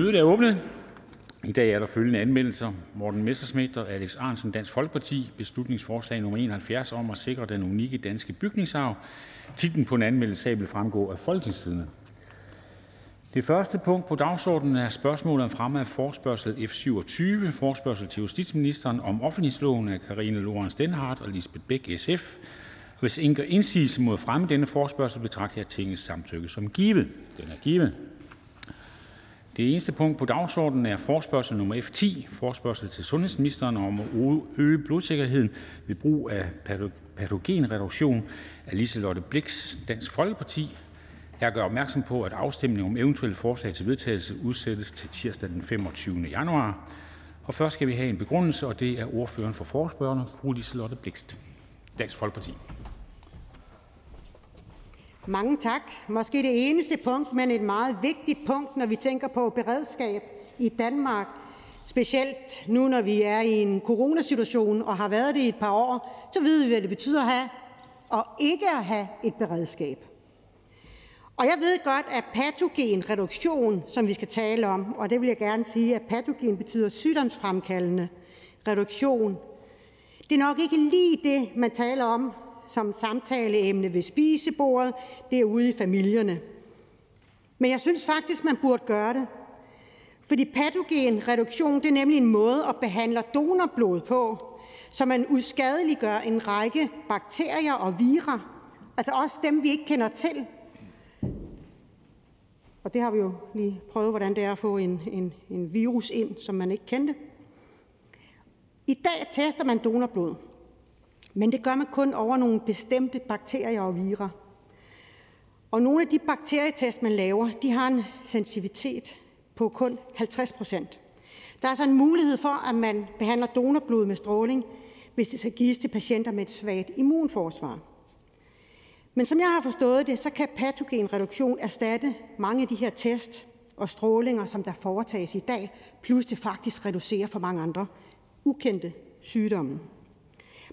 Mødet er åbnet. I dag er der følgende anmeldelser: Morten Messerschmidt og Alex Arnsen, (Dansk Folkeparti): Beslutningsforslag nummer 71 om at sikre den unikke danske bygningsarv. Titlen på en anmeldelse vil fremgå af Folketingstidene. Det første punkt på dagsordenen er spørgsmålet om fremme af forspørgsel F 27: forspørgsel til justitsministeren om offentlighedsloven af Karine Lorenz Denhardt og Lisbeth Bæk (SF). Hvis ingen gør indsigelse mod fremme denne forspørgsel, betragter jeg Tingets samtykke som givet. Den er givet. Det eneste punkt på dagsordenen er forespørgsel nummer F 10: Forespørgsel til sundhedsministeren om at øge blodsikkerheden ved brug af patogenreduktion. Af Liselott Blix (Dansk Folkeparti). Jeg gør opmærksom på, at afstemning om eventuelle forslag til vedtagelse udsættes til tirsdag den 25. januar. Og først skal vi have en begrundelse, og det er ordføreren for forespørgerne, fru Liselott Blixt, Dansk Folkeparti. Mange tak. Måske det eneste punkt, men et meget vigtigt punkt, når vi tænker på beredskab i Danmark. Specielt nu, når vi er i en coronasituation og har været det i et par år, så ved vi, hvad det betyder at have og ikke at have et beredskab. Og jeg ved godt, at patogenreduktion, som vi skal tale om, og det vil jeg gerne sige, at patogen betyder sygdomsfremkaldende reduktion. Det er nok ikke lige det, man taler om som samtaleemne ved spisebordet derude i familierne. Men jeg synes faktisk, man burde gøre det. Fordi patogenreduktion det er nemlig en måde at behandle donorblod på, så man uskadeliggør en række bakterier og virer, altså også dem, vi ikke kender til. Og det har vi jo lige prøvet, hvordan det er at få en, en, en virus ind, som man ikke kendte. I dag tester man donorblod. Men det gør man kun over nogle bestemte bakterier og virer. Og nogle af de bakterietest, man laver, de har en sensitivitet på kun 50 procent. Der er altså en mulighed for, at man behandler donorblod med stråling, hvis det skal gives til patienter med et svagt immunforsvar. Men som jeg har forstået det, så kan patogenreduktion erstatte mange af de her test og strålinger, som der foretages i dag, plus det faktisk reducerer for mange andre ukendte sygdomme.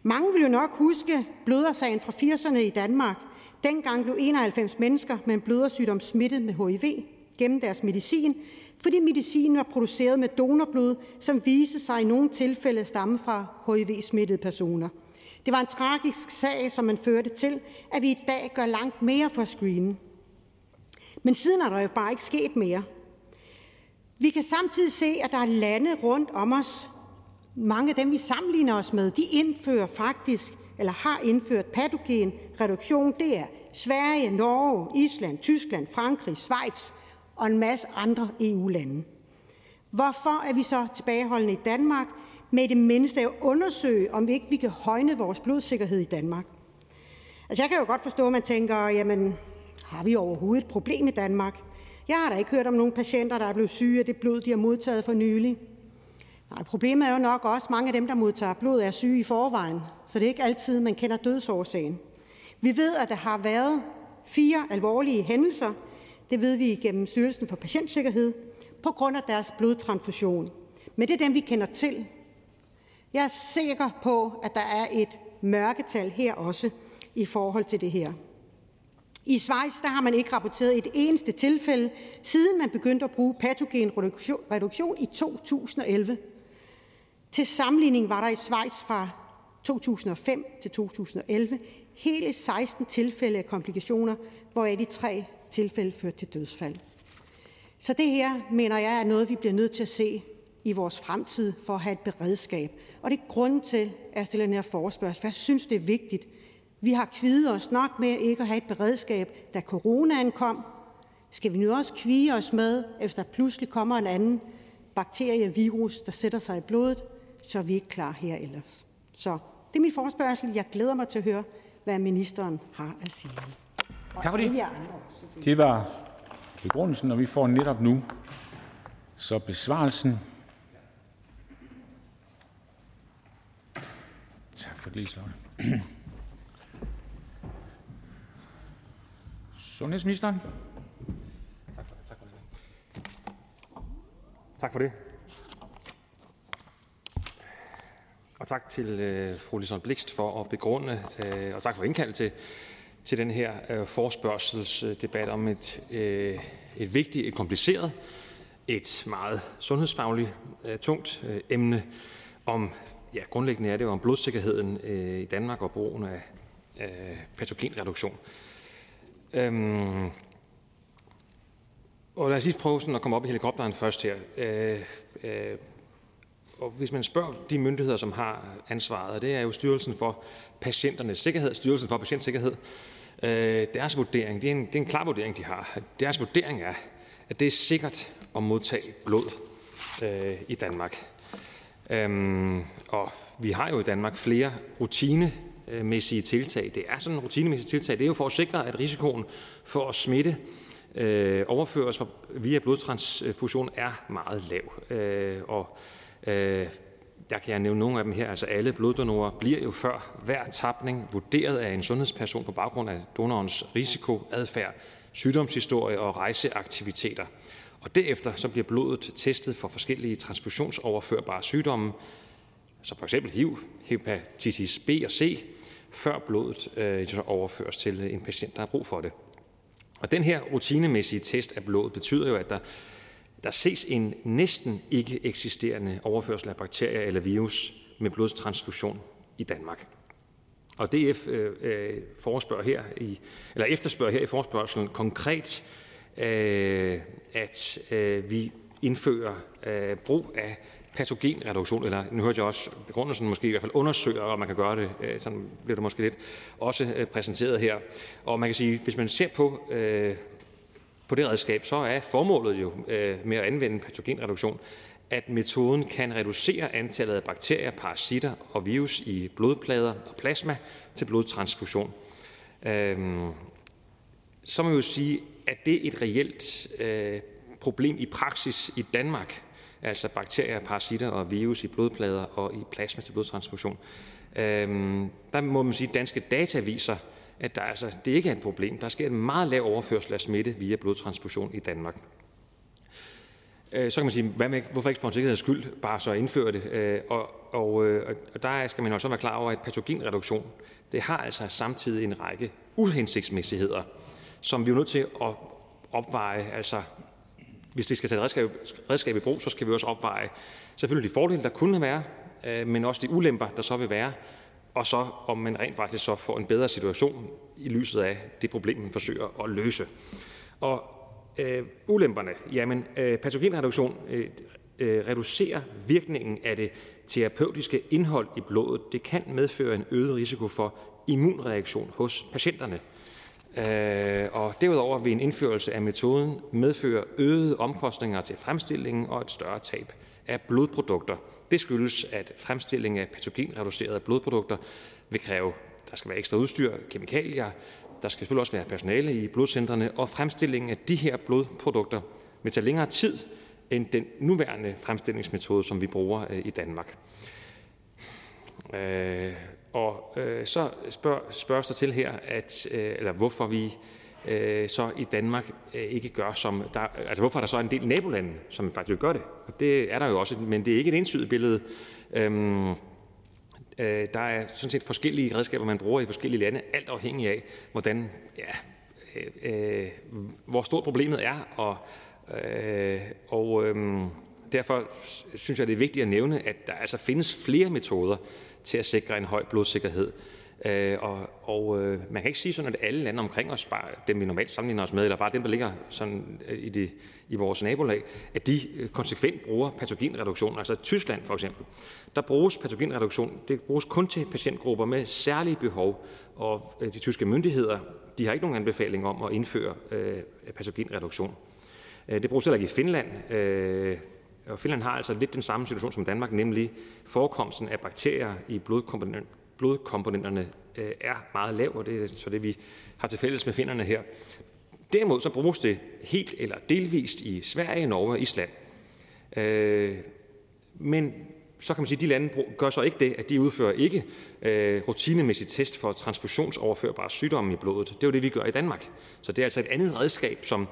Mange vil jo nok huske blødersagen fra 80'erne i Danmark. Dengang blev 91 mennesker med en blødersygdom smittet med HIV gennem deres medicin, fordi medicinen var produceret med donorblod, som viste sig i nogle tilfælde at stamme fra HIV-smittede personer. Det var en tragisk sag, som man førte til, at vi i dag gør langt mere for at screene. Men siden er der jo bare ikke sket mere. Vi kan samtidig se, at der er lande rundt om os, mange af dem, vi sammenligner os med, de indfører faktisk eller har indført patogenreduktion. Det er Sverige, Norge, Island, Tyskland, Frankrig, Schweiz og en masse andre EU-lande. Hvorfor er vi så tilbageholdende i Danmark med det mindste at undersøge, om vi ikke vi kan højne vores blodsikkerhed i Danmark? Altså, jeg kan jo godt forstå, at man tænker, jamen, har vi overhovedet et problem i Danmark? Jeg har da ikke hørt om nogen patienter, der er blevet syge af det blod, de har modtaget for nylig. Nej, problemet er jo nok også, at mange af dem, der modtager blod, er syge i forvejen, så det er ikke altid, man kender dødsårsagen. Vi ved, at der har været fire alvorlige hændelser, det ved vi gennem Styrelsen for Patientsikkerhed, på grund af deres blodtransfusion. Men det er dem, vi kender til. Jeg er sikker på, at der er et mørketal her også i forhold til det her. I Schweiz der har man ikke rapporteret et eneste tilfælde, siden man begyndte at bruge patogenreduktion i 2011. Til sammenligning var der i Schweiz fra 2005 til 2011 hele 16 tilfælde af komplikationer, hvoraf de tre tilfælde førte til dødsfald. Så det her, mener jeg, er noget, vi bliver nødt til at se i vores fremtid for at have et beredskab. Og det er grunden til, at jeg stiller den her forespørgsel, for jeg synes, det er vigtigt. Vi har kvidet os nok med ikke at have et beredskab, da coronaen kom. Skal vi nu også kvide os med, efter pludselig kommer en anden bakterie, virus, der sætter sig i blodet, så er vi ikke klar her ellers. Så det er min forespørgsel. Jeg glæder mig til at høre, hvad ministeren har at sige. Tak for det. Det var begrundelsen, og vi får netop nu så besvarelsen. Tak for det, Liselotte. Sundhedsministeren. Tak for det. Tak for det. Og tak til øh, fru Liselott Blixt for at begrunde, øh, og tak for indkaldet til, til den her øh, forspørgselsdebat om et, øh, et vigtigt, et kompliceret et meget sundhedsfagligt øh, tungt øh, emne om, ja, grundlæggende er det jo om blodsikkerheden øh, i Danmark og brugen af øh, patogenreduktion. Øhm, og lad os lige prøve sådan at komme op i helikopteren først her. Øh, øh, og hvis man spørger de myndigheder, som har ansvaret, og det er jo Styrelsen for Patienternes Sikkerhed, Styrelsen for Patientsikkerhed, øh, deres vurdering, det er, en, det er en klar vurdering, de har. Deres vurdering er, at det er sikkert at modtage blod øh, i Danmark. Øhm, og vi har jo i Danmark flere rutinemæssige tiltag. Det er sådan en rutinemæssige tiltag. Det er jo for at sikre, at risikoen for at smitte øh, overføres via blodtransfusion er meget lav. Øh, og øh, der kan jeg nævne nogle af dem her. Altså alle bloddonorer bliver jo før hver tapning vurderet af en sundhedsperson på baggrund af donorens risiko, adfærd, sygdomshistorie og rejseaktiviteter. Og derefter så bliver blodet testet for forskellige transfusionsoverførbare sygdomme, som eksempel HIV, hepatitis B og C, før blodet øh, overføres til en patient, der har brug for det. Og den her rutinemæssige test af blodet betyder jo, at der, der ses en næsten ikke eksisterende overførsel af bakterier eller virus med blodtransfusion i Danmark. Og DF øh, øh, forespørger her i, eller efterspørger her i forespørgselen konkret, øh, at øh, vi indfører øh, brug af patogenreduktion, eller nu hørte jeg også begrundelsen måske i hvert fald undersøger, og man kan gøre det, øh, sådan bliver det måske lidt også øh, præsenteret her. Og man kan sige, hvis man ser på, øh, på det redskab, så er formålet jo øh, med at anvende patogenreduktion, at metoden kan reducere antallet af bakterier, parasitter og virus i blodplader og plasma til blodtransfusion. Øhm, så må vi jo sige, at det er et reelt øh, problem i praksis i Danmark, altså bakterier, parasitter og virus i blodplader og i plasma til blodtransfusion. Øhm, der må man sige, at danske data viser, at der, altså, det ikke er et problem. Der sker en meget lav overførsel af smitte via blodtransfusion i Danmark. Øh, så kan man sige, hvad med, hvorfor ikke for en sikkerheds skyld bare så indføre det? Øh, og, og, øh, og der skal man også være klar over, at patogenreduktion, det har altså samtidig en række uhensigtsmæssigheder, som vi er nødt til at opveje. Altså, hvis vi skal tage redskab, redskab i brug, så skal vi også opveje selvfølgelig de fordele, der kunne være, men også de ulemper, der så vil være, og så om man rent faktisk så får en bedre situation i lyset af det problem, man forsøger at løse. Og Øh, ulemperne, jamen øh, patogenreduktion øh, øh, reducerer virkningen af det terapeutiske indhold i blodet. Det kan medføre en øget risiko for immunreaktion hos patienterne. Øh, og derudover vil en indførelse af metoden medføre øgede omkostninger til fremstillingen og et større tab af blodprodukter. Det skyldes, at fremstilling af patogenreducerede blodprodukter vil kræve, der skal være ekstra udstyr, kemikalier, der skal selvfølgelig også være personale i blodcentrene, og fremstillingen af de her blodprodukter vil tage længere tid end den nuværende fremstillingsmetode, som vi bruger øh, i Danmark. Øh, og øh, så spørg, spørges der til her, at, øh, eller hvorfor vi Øh, så i Danmark øh, ikke gør som der, altså hvorfor er der så en del nabolande, som faktisk gør det. Og det er der jo også, men det er ikke et entydigt billede. Øhm, Øh, der er sådan set forskellige redskaber, man bruger i forskellige lande, alt afhængig af, hvordan, ja, øh, øh, hvor stort problemet er. Og, øh, og øh, derfor synes jeg, det er vigtigt at nævne, at der altså findes flere metoder til at sikre en høj blodsikkerhed. Øh, og og øh, man kan ikke sige sådan, at alle lande omkring os, bare dem vi normalt sammenligner os med, eller bare dem, der ligger sådan øh, i, det, i vores nabolag, at de øh, konsekvent bruger patogenreduktion. Altså Tyskland for eksempel, der bruges patogenreduktion, det bruges kun til patientgrupper med særlige behov, og de tyske myndigheder, de har ikke nogen anbefaling om at indføre øh, patogenreduktion. Det bruges heller ikke i Finland, øh, og Finland har altså lidt den samme situation som Danmark, nemlig forekomsten af bakterier i blodkomponenterne øh, er meget lav, og det er så det, vi har til fælles med finderne her. Derimod så bruges det helt eller delvist i Sverige, Norge og Island. Øh, men så kan man sige, at de lande gør så ikke det, at de udfører ikke øh, rutinemæssigt test for transfusionsoverførbare sygdomme i blodet. Det er jo det, vi gør i Danmark. Så det er altså et andet redskab, som,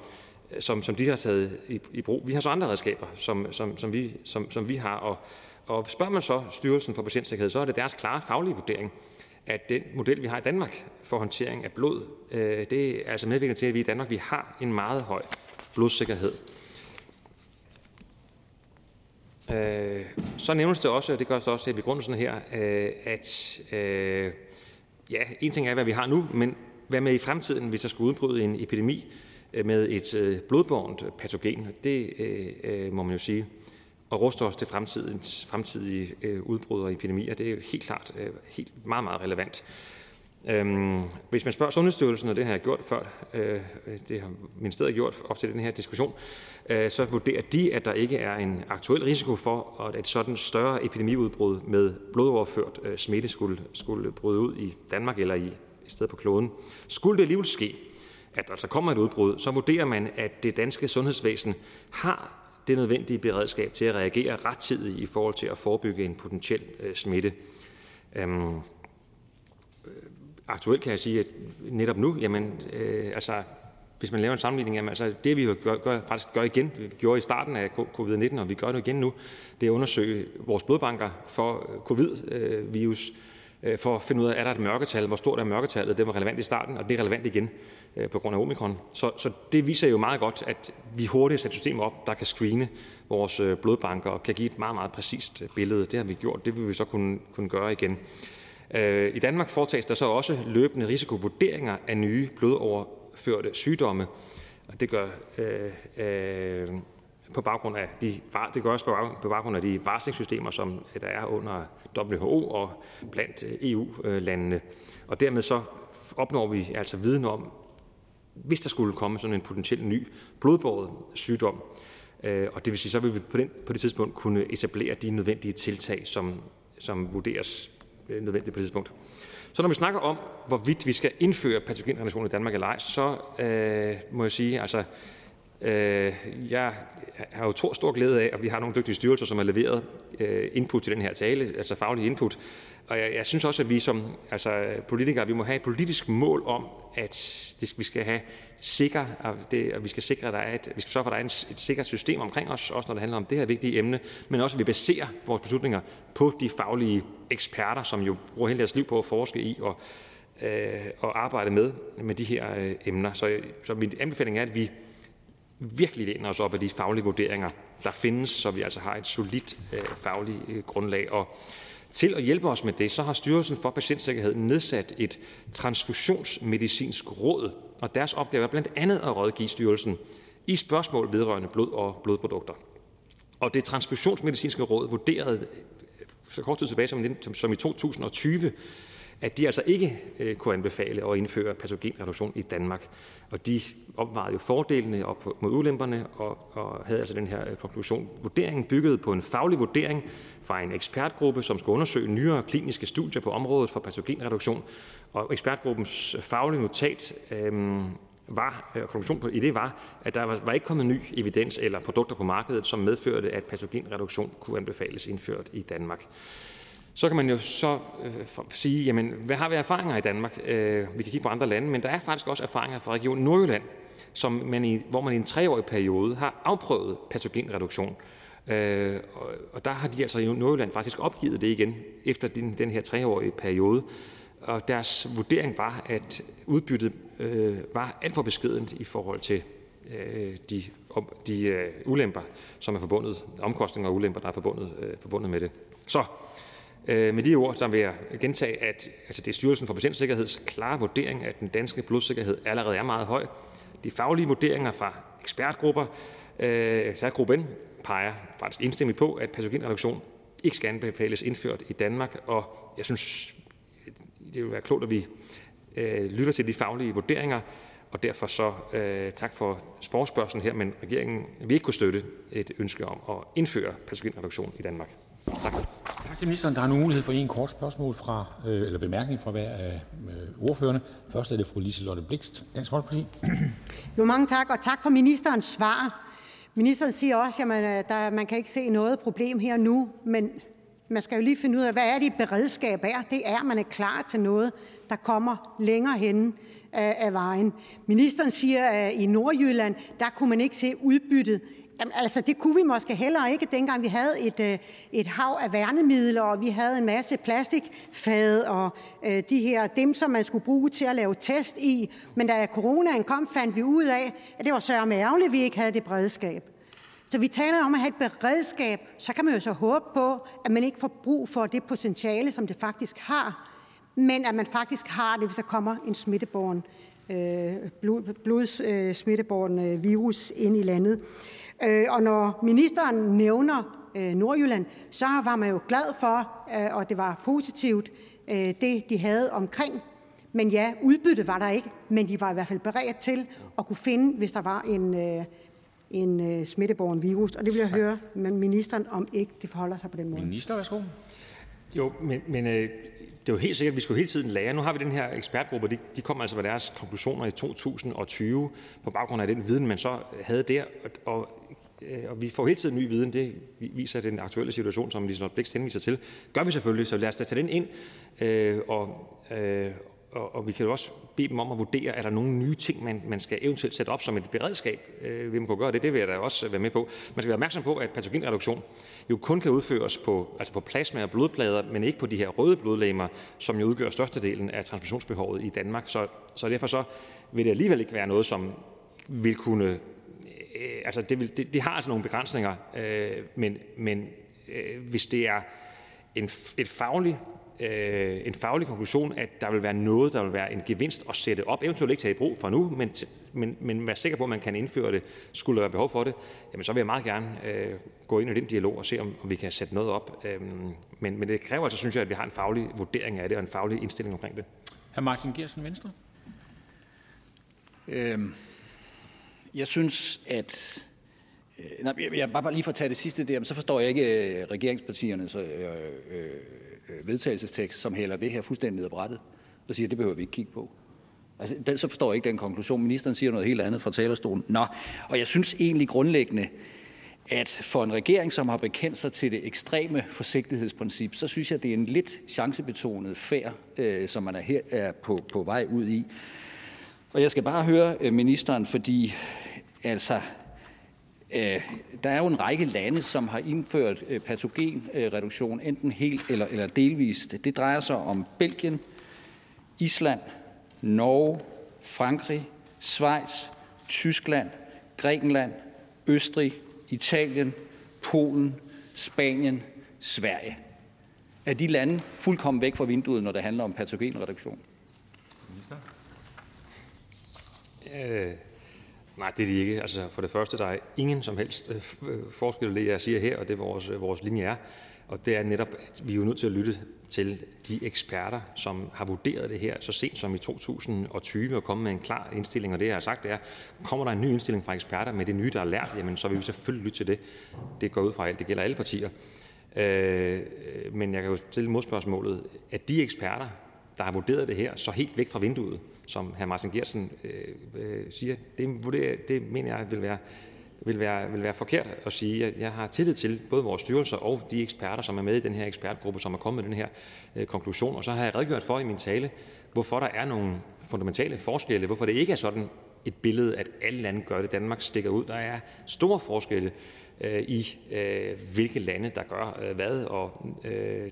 som, som de har taget i, i brug. Vi har så andre redskaber, som, som, som, vi, som, som vi har. Og, og spørger man så Styrelsen for Patientsikkerhed, så er det deres klare faglige vurdering, at den model, vi har i Danmark for håndtering af blod, øh, det er altså medvirkende til, at vi i Danmark vi har en meget høj blodsikkerhed. Øh, så nævnes det også, og det gør det også i begrundelsen her, øh, at øh, ja, en ting er, hvad vi har nu, men hvad med i fremtiden, hvis der skulle udbryde en epidemi øh, med et øh, blodbårent patogen? Det øh, øh må man jo sige. Og ruste os til fremtidens fremtidige øh, udbrud og epidemier. Det er jo helt klart øh, helt meget, meget relevant. Øhm, hvis man spørger Sundhedsstyrelsen, og det har jeg gjort før, øh, øh, det har ministeriet gjort op til den her diskussion, øh, så vurderer de, at der ikke er en aktuel risiko for, at et sådan større epidemiudbrud med blodoverført øh, smitte skulle, skulle bryde ud i Danmark eller i, i stedet på kloden. Skulle det alligevel ske, at der altså kommer et udbrud, så vurderer man, at det danske sundhedsvæsen har det nødvendige beredskab til at reagere rettidigt i forhold til at forebygge en potentiel øh, smitte. Øhm, øh, aktuelt kan jeg sige, at netop nu, jamen, øh, altså, hvis man laver en sammenligning, jamen, altså, det vi jo gør, gør, faktisk gør igen, vi gjorde i starten af covid-19, og vi gør det igen nu, det er at undersøge vores blodbanker for covid-virus, øh, øh Øh, for at finde ud af, er der et mørketal, hvor stort er mørketallet, det var relevant i starten, og det er relevant igen øh, på grund af omikron. Så, så det viser jo meget godt, at vi hurtigt sætter systemer op, der kan screene vores øh, blodbanker og kan give et meget, meget præcist billede. Det har vi gjort, det vil vi så kunne, kunne gøre igen. I Danmark foretages der så også løbende risikovurderinger af nye blodoverførte sygdomme. Og det gør øh, øh, på baggrund af de, det gøres på baggrund af de varslingssystemer, som øh, der er under WHO og blandt øh, EU-landene. Og dermed så opnår vi altså viden om, hvis der skulle komme sådan en potentiel ny blodbåret sygdom. Øh, og det vil sige, så vil vi på, den, på det tidspunkt kunne etablere de nødvendige tiltag, som, som vurderes nødvendige nødvendigt på det tidspunkt. Så når vi snakker om, hvorvidt vi skal indføre patogenreduktion i Danmark eller ej, så øh, må jeg sige, altså, Øh, jeg har jo stor, glæde af, at vi har nogle dygtige styrelser, som har leveret øh, input til den her tale, altså faglig input. Og jeg, jeg synes også, at vi som altså, politikere, vi må have et politisk mål om, at det, vi skal have sikker, og, det, og vi skal sikre, at der er et, vi skal sørge for, at der er et, et sikkert system omkring os, også når det handler om det her vigtige emne, men også at vi baserer vores beslutninger på de faglige eksperter, som jo bruger hele deres liv på at forske i og, øh, og arbejde med, med de her øh, emner. Så, så min anbefaling er, at vi virkelig læner os op af de faglige vurderinger, der findes, så vi altså har et solidt øh, fagligt øh, grundlag. Og til at hjælpe os med det, så har Styrelsen for Patientsikkerhed nedsat et transfusionsmedicinsk råd, og deres opgave er blandt andet at rådgive styrelsen i spørgsmål vedrørende blod og blodprodukter. Og det transfusionsmedicinske råd vurderede øh, så kort tid tilbage som, som i 2020, at de altså ikke øh, kunne anbefale at indføre patogenreduktion i Danmark. Og de opvejede jo fordelene op mod ulemperne og, og havde altså den her øh, konklusion. Vurderingen byggede på en faglig vurdering fra en ekspertgruppe, som skulle undersøge nyere kliniske studier på området for patogenreduktion. Og ekspertgruppens øh, faglige notat øh, var, øh, konklusion i det var, at der var, var ikke kommet ny evidens eller produkter på markedet, som medførte, at patogenreduktion kunne anbefales indført i Danmark. Så kan man jo så øh, sige, jamen, hvad har vi erfaringer i Danmark? Øh, vi kan kigge på andre lande, men der er faktisk også erfaringer fra region Nordjylland, hvor man i en treårig periode har afprøvet patogenreduktion. Øh, og, og der har de altså i Nordjylland faktisk opgivet det igen efter den, den her treårige periode. Og deres vurdering var, at udbyttet øh, var alt for beskedent i forhold til øh, de, de øh, ulemper, som er forbundet, omkostninger og ulemper, der er forbundet, øh, forbundet med det. Så Øh, med de ord så vil jeg gentage, at altså det er Styrelsen for Patientsikkerheds klare vurdering, at den danske blodsikkerhed allerede er meget høj. De faglige vurderinger fra ekspertgrupper, øh, ekspertgruppen, peger faktisk enstemmigt på, at patogenreduktion ikke skal anbefales indført i Danmark, og jeg synes, det vil være klogt, at vi øh, lytter til de faglige vurderinger, og derfor så øh, tak for forespørgselen her, men regeringen vil ikke kunne støtte et ønske om at indføre patogenreduktion i Danmark. Tak. Tak til ministeren. Der er nu mulighed for en kort spørgsmål fra, øh, eller bemærkning fra hver af øh, ordførerne. Først er det fru Liselotte Blikst, Dansk Folkeparti. Jo, mange tak, og tak for ministerens svar. Ministeren siger også, at man, øh, der, man kan ikke se noget problem her nu, men man skal jo lige finde ud af, hvad er det beredskab er. Det er, at man er klar til noget, der kommer længere hen af, øh, af vejen. Ministeren siger, at i Nordjylland, der kunne man ikke se udbyttet Altså, det kunne vi måske heller ikke, dengang vi havde et, øh, et hav af værnemidler, og vi havde en masse plastikfad og øh, de her, dem, som man skulle bruge til at lave test i. Men da coronaen kom, fandt vi ud af, at det var sørme ærgerligt, at vi ikke havde det beredskab. Så vi taler om at have et beredskab. Så kan man jo så håbe på, at man ikke får brug for det potentiale, som det faktisk har, men at man faktisk har det, hvis der kommer en smitteborgen, øh, blod, blodsmitteborgen øh, øh, virus ind i landet. Øh, og når ministeren nævner øh, Nordjylland, så var man jo glad for, øh, og det var positivt, det de havde omkring. Men ja, udbytte var der ikke, men de var i hvert fald beredt til at kunne finde, hvis der var en, en smitteborgen virus. Og det vil jeg høre med ministeren, om ikke det forholder sig på den måde. Minister, værsgo. Jo, men, men øh, det er jo helt sikkert, at vi skal hele tiden lære. Nu har vi den her ekspertgruppe, de, de kommer altså med deres konklusioner i 2020 på baggrund af den viden, man så havde der. Og, øh, Øh, og vi får hele tiden ny viden. Det viser den aktuelle situation, som Liselotte Blikst henviser til. Gør vi selvfølgelig, så lad os da tage den ind øh, og, øh, og, og vi kan jo også bede dem om at vurdere, er der nogle nye ting, man, man skal eventuelt sætte op som et beredskab. Øh, vil man kunne gøre det? Det vil jeg da også være med på. Man skal være opmærksom på, at patogenreduktion jo kun kan udføres på, altså på plasma og blodplader, men ikke på de her røde blodlegemer, som jo udgør størstedelen af transfusionsbehovet i Danmark. Så, så derfor så vil det alligevel ikke være noget, som vil kunne... Øh, altså det, vil, det, det har altså nogle begrænsninger, øh, men, men øh, hvis det er en, et fagligt øh, en faglig konklusion, at der vil være noget, der vil være en gevinst at sætte op, eventuelt ikke tage i brug for nu, men, men, men være sikker på, at man kan indføre det, skulle der være behov for det, jamen så vil jeg meget gerne øh, gå ind i den dialog og se, om, om vi kan sætte noget op. Øh, men, men det kræver altså, synes jeg, at vi har en faglig vurdering af det og en faglig indstilling omkring det. Hr. Martin Gersen, Venstre. Øhm, jeg synes, at øh, nej, jeg, bare lige for at tage det sidste der, så forstår jeg ikke øh, regeringspartiernes øh, øh, øh, vedtagelsestekst, som hælder det her fuldstændig ned ad brættet, og siger, at det behøver vi ikke kigge på. Altså, den, så forstår jeg ikke den konklusion. Ministeren siger noget helt andet fra talerstolen. Nå, og jeg synes egentlig grundlæggende, at for en regering, som har bekendt sig til det ekstreme forsigtighedsprincip, så synes jeg, det er en lidt chancebetonet færd, øh, som man er her er på, på vej ud i. Og jeg skal bare høre øh, ministeren, fordi altså, øh, der er jo en række lande, som har indført øh, patogenreduktion, enten helt eller, eller delvist. Det drejer sig om Belgien, Island, Norge, Frankrig, Schweiz, Tyskland, Grækenland, Østrig, Italien, Polen, Spanien, Sverige. Er de lande fuldkommen væk fra vinduet, når det handler om patogenreduktion? Minister? Øh, Nej, det er de ikke. Altså, for det første, der er ingen som helst øh, øh forskel det, jeg siger her, og det vores, øh, vores linje er. Og det er netop, at vi er jo nødt til at lytte til de eksperter, som har vurderet det her så sent som i 2020 og kommet med en klar indstilling. Og det, jeg har sagt, det er, kommer der en ny indstilling fra eksperter med det nye, der er lært, jamen så vil vi selvfølgelig lytte til det. Det går ud fra alt. Det gælder alle partier. Øh, øh men jeg kan jo stille modspørgsmålet, at de eksperter, der har vurderet det her, så helt væk fra vinduet, som hr. Martin Gersen øh, øh, siger, det, det mener jeg vil være, vil, være, vil være forkert at sige. Jeg har tillid til både vores styrelser og de eksperter, som er med i den her ekspertgruppe, som er kommet med den her øh, konklusion. Og så har jeg redegjort for i min tale, hvorfor der er nogle fundamentale forskelle, hvorfor det ikke er sådan et billede, at alle lande gør det. Danmark stikker ud. Der er store forskelle i, øh, hvilke lande der gør øh, hvad. Og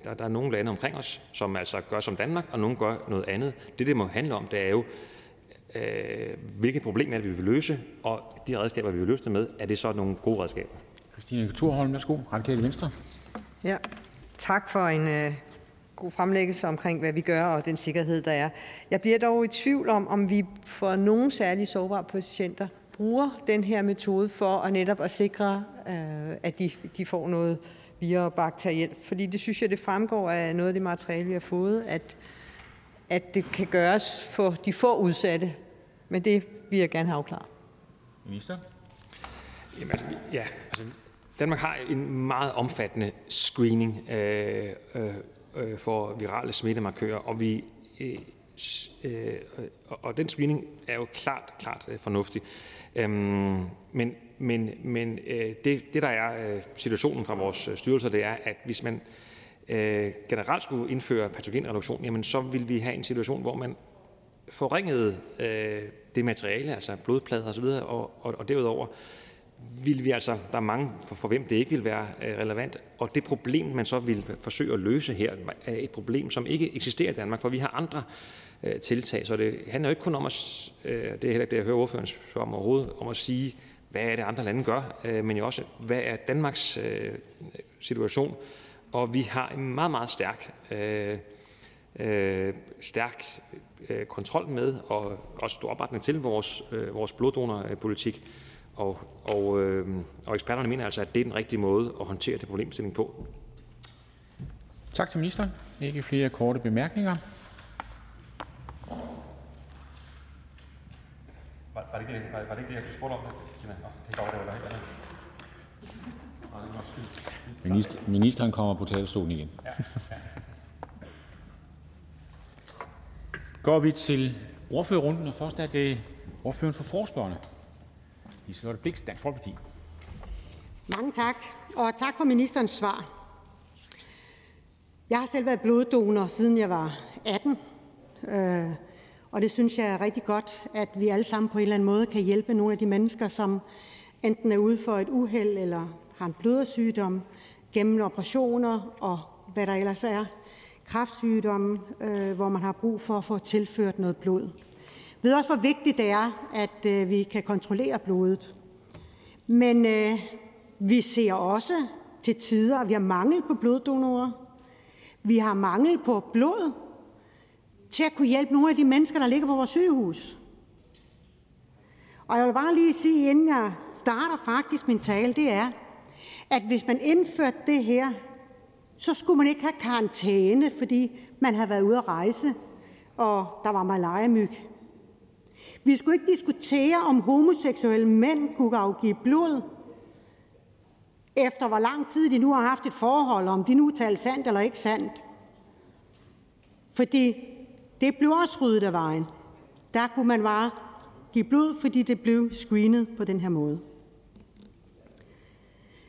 der, der er nogle lande omkring os, som altså gør som Danmark, og nogle gør noget andet. Det, det må handle om, det er jo, hvilke problemer er det, vi vil løse, og de redskaber, vi vil løse det med, er det så nogle gode redskaber? Christine Thorholm, værsgo. Radikale Venstre. Ja, tak for en øh, god fremlæggelse omkring, hvad vi gør og den sikkerhed, der er. Jeg bliver dog i tvivl om, om vi får nogle særlige sårbare patienter bruger den her metode for at netop at sikre, øh, at de, de får noget via bakterielt. Fordi det synes jeg, det fremgår af noget af det materiale, vi har fået, at, at det kan gøres for de få udsatte. Men det vil jeg gerne have afklaret. Minister? Jamen, altså, ja, altså, Danmark har en meget omfattende screening øh, øh, øh for virale smittemarkører, og vi øh, Øh, og den screening er jo klart, klart øh, fornuftig. Øhm, men men, men øh, det, det, der er øh, situationen fra vores øh, styrelser, det er, at hvis man øh, generelt skulle indføre patogenreduktion, jamen så vil vi have en situation, hvor man forringede øh, det materiale, altså blodplader osv., og, og, og derudover vil vi altså, der er mange, for, for hvem det ikke vil være øh, relevant, og det problem, man så vil forsøge at løse her, er et problem, som ikke eksisterer i Danmark, for vi har andre øh, Øh, tiltag, så det handler jo ikke kun om at, øh, det er heller ikke det, jeg hører ordføreren spørge om overhovedet, om at sige, hvad er det, andre lande gør, øh, men jo også, hvad er Danmarks øh, situation. Og vi har en meget, meget stærk, øh, øh, stærk øh, kontrol med, og også stor opbakning til vores, øh, vores bloddonorpolitik. Og, og, øh, og eksperterne mener altså, at det er den rigtige måde at håndtere det problemstilling på. Tak til ministeren. Ikke flere korte bemærkninger. Var, det, ikke, var, var det ikke det, jeg spurgte om? Det, det går, det var helt Minister, ministeren kommer på talerstolen igen. Ja, ja. Går vi til ordførerrunden, og først er det ordføreren for forespørgerne. Liselotte Blix, Dansk Folkeparti. Mange tak, og tak for ministerens svar. Jeg har selv været bloddonor, siden jeg var 18, øh, og det synes jeg er rigtig godt, at vi alle sammen på en eller anden måde kan hjælpe nogle af de mennesker, som enten er ude for et uheld eller har en blødersygdom, gennem operationer og hvad der ellers er, kræftsygdomme, øh, hvor man har brug for at få tilført noget blod. Vi ved også, hvor vigtigt det er, at øh, vi kan kontrollere blodet. Men øh, vi ser også til tider, at vi har mangel på bloddonorer. Vi har mangel på blod til at kunne hjælpe nogle af de mennesker, der ligger på vores sygehus. Og jeg vil bare lige sige, inden jeg starter faktisk min tale, det er, at hvis man indførte det her, så skulle man ikke have karantæne, fordi man havde været ude at rejse, og der var malariamyg. Vi skulle ikke diskutere, om homoseksuelle mænd kunne afgive blod, efter hvor lang tid de nu har haft et forhold, om de nu talte sandt eller ikke sandt. Fordi det blev også ryddet af vejen. Der kunne man bare give blod, fordi det blev screenet på den her måde.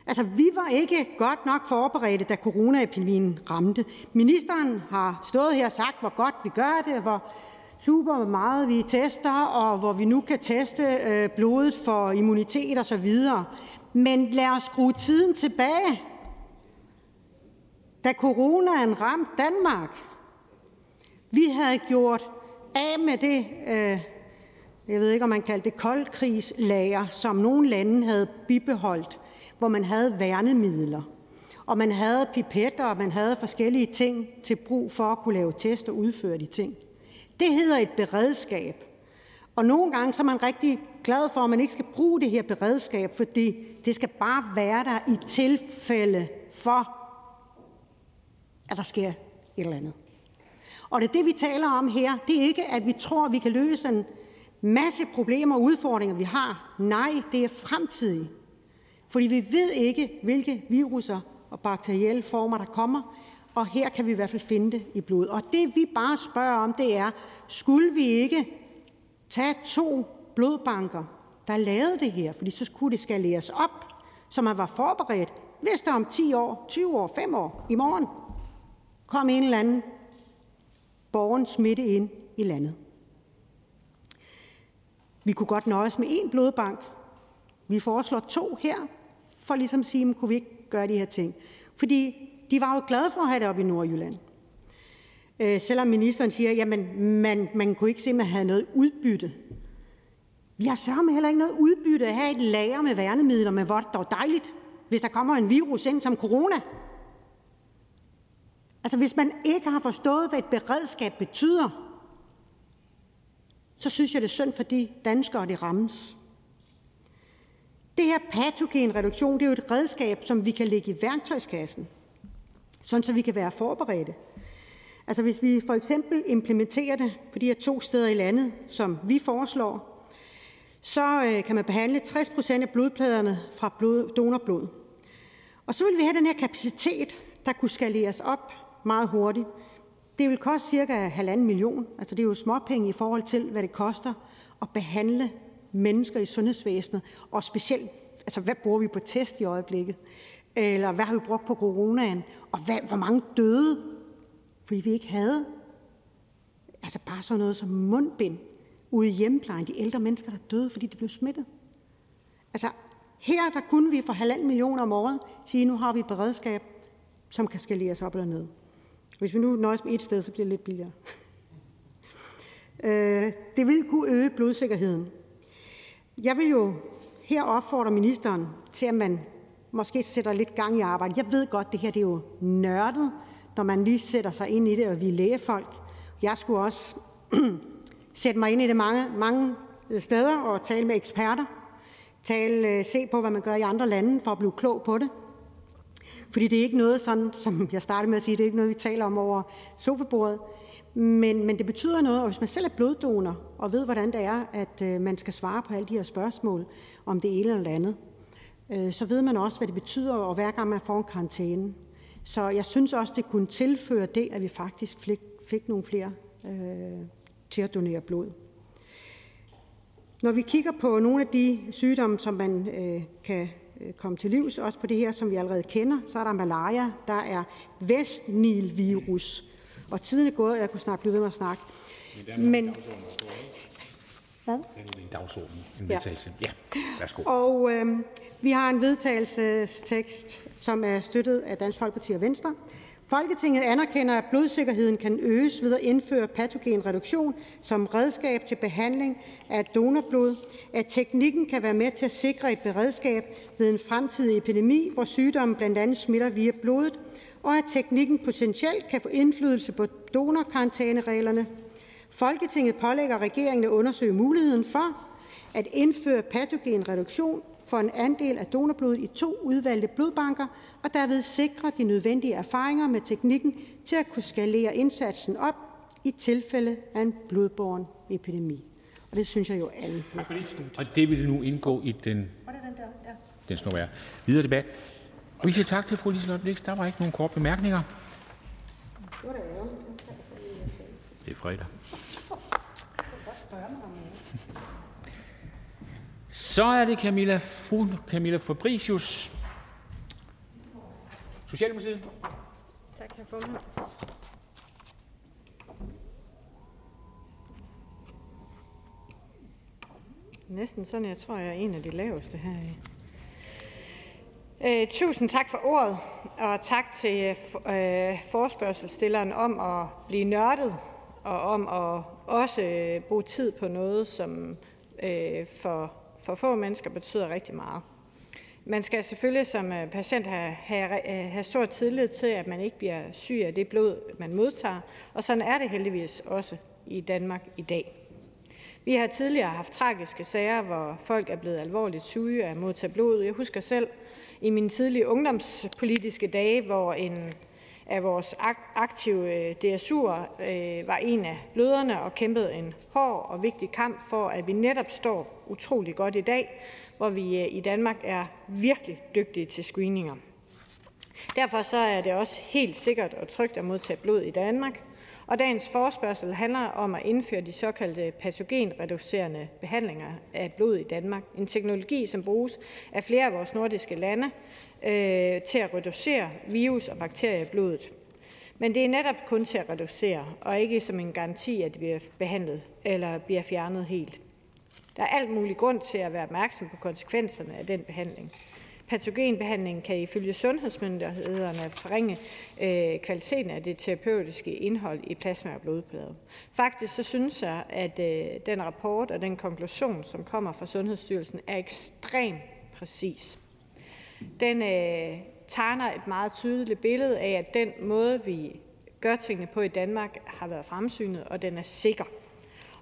Altså, vi var ikke godt nok forberedte, da coronaepidemien ramte. Ministeren har stået her og sagt, hvor godt vi gør det, hvor super meget vi tester, og hvor vi nu kan teste øh, blodet for immunitet og så videre. Men lad os skrue tiden tilbage. Da coronaen ramte Danmark, vi havde gjort af med det, øh, jeg ved ikke, om man kaldte det koldkrigslager, som nogle lande havde bibeholdt hvor man havde værnemidler, og man havde pipetter, og man havde forskellige ting til brug for at kunne lave test og udføre de ting. Det hedder et beredskab. Og nogle gange så er man rigtig glad for, at man ikke skal bruge det her beredskab, fordi det skal bare være der i tilfælde for, at der sker et eller andet. Og det er det, vi taler om her. Det er ikke, at vi tror, at vi kan løse en masse problemer og udfordringer, vi har. Nej, det er fremtidige. Fordi vi ved ikke, hvilke viruser og bakterielle former der kommer, og her kan vi i hvert fald finde det i blodet. Og det, vi bare spørger om, det er, skulle vi ikke tage to blodbanker, der lavede det her, fordi så skulle det skaleres op, så man var forberedt, hvis der om 10 år, 20 år, 5 år, i morgen, kom en eller anden borgen smitte ind i landet. Vi kunne godt nøjes med én blodbank. Vi foreslår to her, for ligesom at sige, kunne vi ikke gøre de her ting? Fordi de var jo glade for at have det op i Nordjylland. Øh, selvom ministeren siger, at jamen, man, man kunne ikke se, at man havde noget udbytte. Vi har sørget heller ikke noget udbytte at have et lager med værnemidler, men hvor det er dejligt, hvis der kommer en virus ind som corona. Altså hvis man ikke har forstået, hvad et beredskab betyder, så synes jeg, det er synd for de danskere, det rammes. Det her patogenreduktion det er jo et redskab, som vi kan lægge i værktøjskassen, sådan så vi kan være forberedte. Altså hvis vi for eksempel implementerer det på de her to steder i landet, som vi foreslår, så øh, kan man behandle 60% af blodpladerne fra blod, donorblod. Og så vil vi have den her kapacitet, der kunne skaleres op meget hurtigt. Det vil koste cirka halvanden million. Altså det er jo småpenge i forhold til, hvad det koster at behandle mennesker i sundhedsvæsenet, og specielt, altså hvad bruger vi på test i øjeblikket? Eller hvad har vi brugt på coronaen? Og hvad, hvor mange døde, fordi vi ikke havde altså bare sådan noget som mundbind ude i hjemmeplejen. De ældre mennesker, der døde, fordi de blev smittet. Altså her der kunne vi for halvanden millioner om året sige, nu har vi et beredskab, som kan skaleres op eller ned. Hvis vi nu nøjes med et sted, så bliver det lidt billigere. Øh, det vil kunne øge blodsikkerheden. Jeg vil jo her opfordre ministeren til, at man måske sætter lidt gang i arbejdet. Jeg ved godt, det her det er jo nørdet, når man lige sætter sig ind i det, og vi er lægefolk. Jeg skulle også sætte mig ind i det mange, mange steder og tale med eksperter. Tale, øh, se på, hvad man gør i andre lande for at blive klog på det. Fordi det er ikke noget sådan, som jeg startede med at sige, det er ikke noget, vi taler om over sofabordet. Men, men det betyder noget, og hvis man selv er bloddonor og ved, hvordan det er, at øh, man skal svare på alle de her spørgsmål om det ene eller andet, øh, så ved man også, hvad det betyder, og hver gang man får en karantæne. Så jeg synes også, det kunne tilføre det, at vi faktisk fik, fik nogle flere øh, til at donere blod. Når vi kigger på nogle af de sygdomme, som man øh, kan komme til livs, også på det her, som vi allerede kender, så er der malaria, der er vestnilvirus, og tiden er gået, jeg kunne snart blive ved med at snakke. Men, hvad? Det er en dagsorden, en vedtagelse. Ja, ja værsgo. Og øh, vi har en vedtagelsestekst, som er støttet af Dansk Folkeparti og Venstre. Folketinget anerkender, at blodsikkerheden kan øges ved at indføre patogenreduktion som redskab til behandling af donorblod, at teknikken kan være med til at sikre et beredskab ved en fremtidig epidemi, hvor sygdommen blandt andet smitter via blodet, og at teknikken potentielt kan få indflydelse på donorkarantænereglerne. Folketinget pålægger regeringen at undersøge muligheden for at indføre patogenreduktion for en andel af donorblodet i to udvalgte blodbanker og derved sikre de nødvendige erfaringer med teknikken til at kunne skalere indsatsen op i tilfælde af en blodborgen epidemi. Og det synes jeg jo alle. Tak for det. Og det vil nu indgå i den... Var det den der? Ja. Den skal være. Videre debat. Og vi siger tak til fru Liselotte Blix. Der var ikke nogen korte bemærkninger. Det er fredag. Så er det Camilla, fru Camilla Fabricius, Socialdemokratiet. Tak, herr formand. Næsten sådan, jeg tror, jeg er en af de laveste her. Øh, tusind tak for ordet, og tak til øh, forspørgselsstilleren øh, om at blive nørdet, og om at også øh, bruge tid på noget, som øh, for, for få mennesker betyder rigtig meget. Man skal selvfølgelig som øh, patient have, have, øh, have stor tillid til, at man ikke bliver syg af det blod, man modtager, og sådan er det heldigvis også i Danmark i dag. Vi har tidligere haft tragiske sager, hvor folk er blevet alvorligt syge af at modtage blod. Jeg husker selv i mine tidlige ungdomspolitiske dage, hvor en af vores aktive øh, DSU'er øh, var en af bløderne og kæmpede en hård og vigtig kamp for, at vi netop står utrolig godt i dag, hvor vi øh, i Danmark er virkelig dygtige til screeninger. Derfor så er det også helt sikkert og trygt at modtage blod i Danmark, og dagens forspørgsel handler om at indføre de såkaldte patogenreducerende behandlinger af blod i Danmark. En teknologi, som bruges af flere af vores nordiske lande øh, til at reducere virus og bakterier i blodet. Men det er netop kun til at reducere, og ikke som en garanti, at det bliver behandlet eller bliver fjernet helt. Der er alt mulig grund til at være opmærksom på konsekvenserne af den behandling. Patogenbehandling kan ifølge sundhedsmyndighederne forringe øh, kvaliteten af det terapeutiske indhold i plasma og blodplader. Faktisk så synes jeg, at øh, den rapport og den konklusion, som kommer fra Sundhedsstyrelsen, er ekstremt præcis. Den øh, tegner et meget tydeligt billede af, at den måde, vi gør tingene på i Danmark, har været fremsynet, og den er sikker.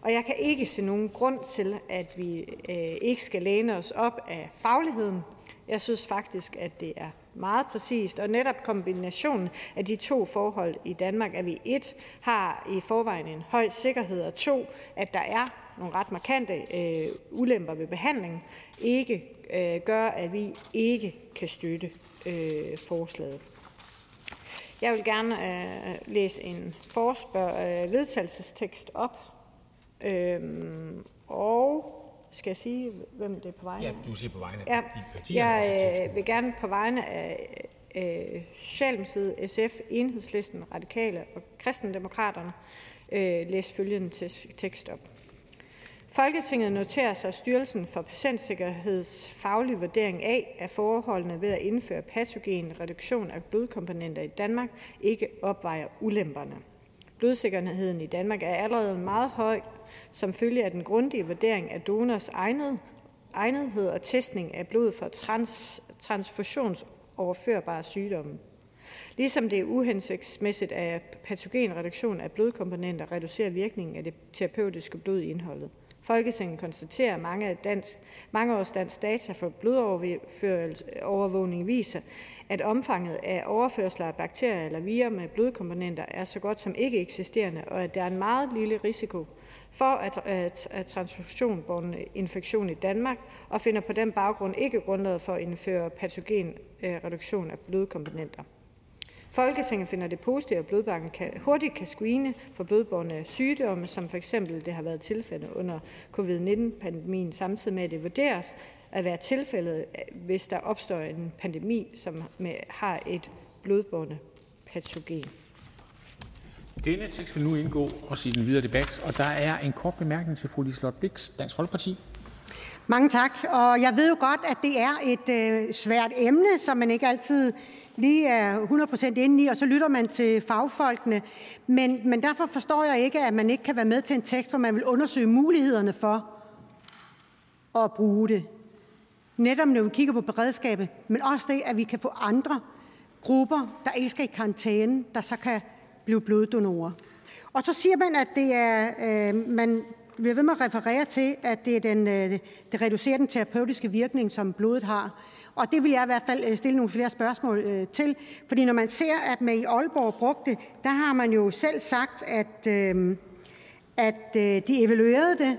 Og jeg kan ikke se nogen grund til, at vi øh, ikke skal læne os op af fagligheden jeg synes faktisk, at det er meget præcist, og netop kombinationen af de to forhold i Danmark, at vi et har i forvejen en høj sikkerhed, og to, at der er nogle ret markante øh, ulemper ved behandlingen, ikke øh, gør, at vi ikke kan støtte øh, forslaget. Jeg vil gerne øh, læse en forspørg, øh, vedtagelsestekst op, øh, og skal jeg sige, hvem det er på vegne Ja, du siger på vegne af ja, de partier. Jeg øh, vil gerne på vegne af øh, Socialdemokratiet, SF, Enhedslisten, Radikale og Kristendemokraterne øh, læse følgende tekst op. Folketinget noterer sig Styrelsen for Patientsikkerheds faglige vurdering af, at forholdene ved at indføre patogen reduktion af blodkomponenter i Danmark ikke opvejer ulemperne. Blodsikkerheden i Danmark er allerede meget høj som følge af den grundige vurdering af donors egnethed og testning af blod for trans, transfusionsoverførbare sygdomme. Ligesom det er uhensigtsmæssigt, at patogenreduktion af blodkomponenter reducerer virkningen af det terapeutiske blod i indholdet. Folketinget konstaterer, at mange, af dansk, mange års dansk data for blodovervågning viser, at omfanget af overførsler af bakterier eller virer med blodkomponenter er så godt som ikke eksisterende, og at der er en meget lille risiko for at, at, at infektion i Danmark, og finder på den baggrund ikke grundlaget for at indføre patogenreduktion af blodkomponenter. Folketinget finder det positivt, at blodbanken kan, hurtigt kan screene for blodbårne sygdomme, som for eksempel det har været tilfældet under covid-19-pandemien, samtidig med at det vurderes at være tilfældet, hvis der opstår en pandemi, som med, har et blodbårne patogen. Denne tekst vil nu indgå også i den videre debat, og der er en kort bemærkning til fru Liselott Blix, Dansk Folkeparti. Mange tak. Og jeg ved jo godt, at det er et øh, svært emne, som man ikke altid lige er 100% inde i, og så lytter man til fagfolkene. Men, men derfor forstår jeg ikke, at man ikke kan være med til en tekst, hvor man vil undersøge mulighederne for at bruge det. Netop når vi kigger på beredskabet, men også det, at vi kan få andre grupper, der ikke skal i karantæne, der så kan blive bloddonorer. Og så siger man, at det er, øh, man bliver ved med at referere til, at det, er den, øh, det reducerer den terapeutiske virkning, som blodet har. Og det vil jeg i hvert fald øh, stille nogle flere spørgsmål øh, til. Fordi når man ser, at man i Aalborg brugte, der har man jo selv sagt, at, at de evaluerede det,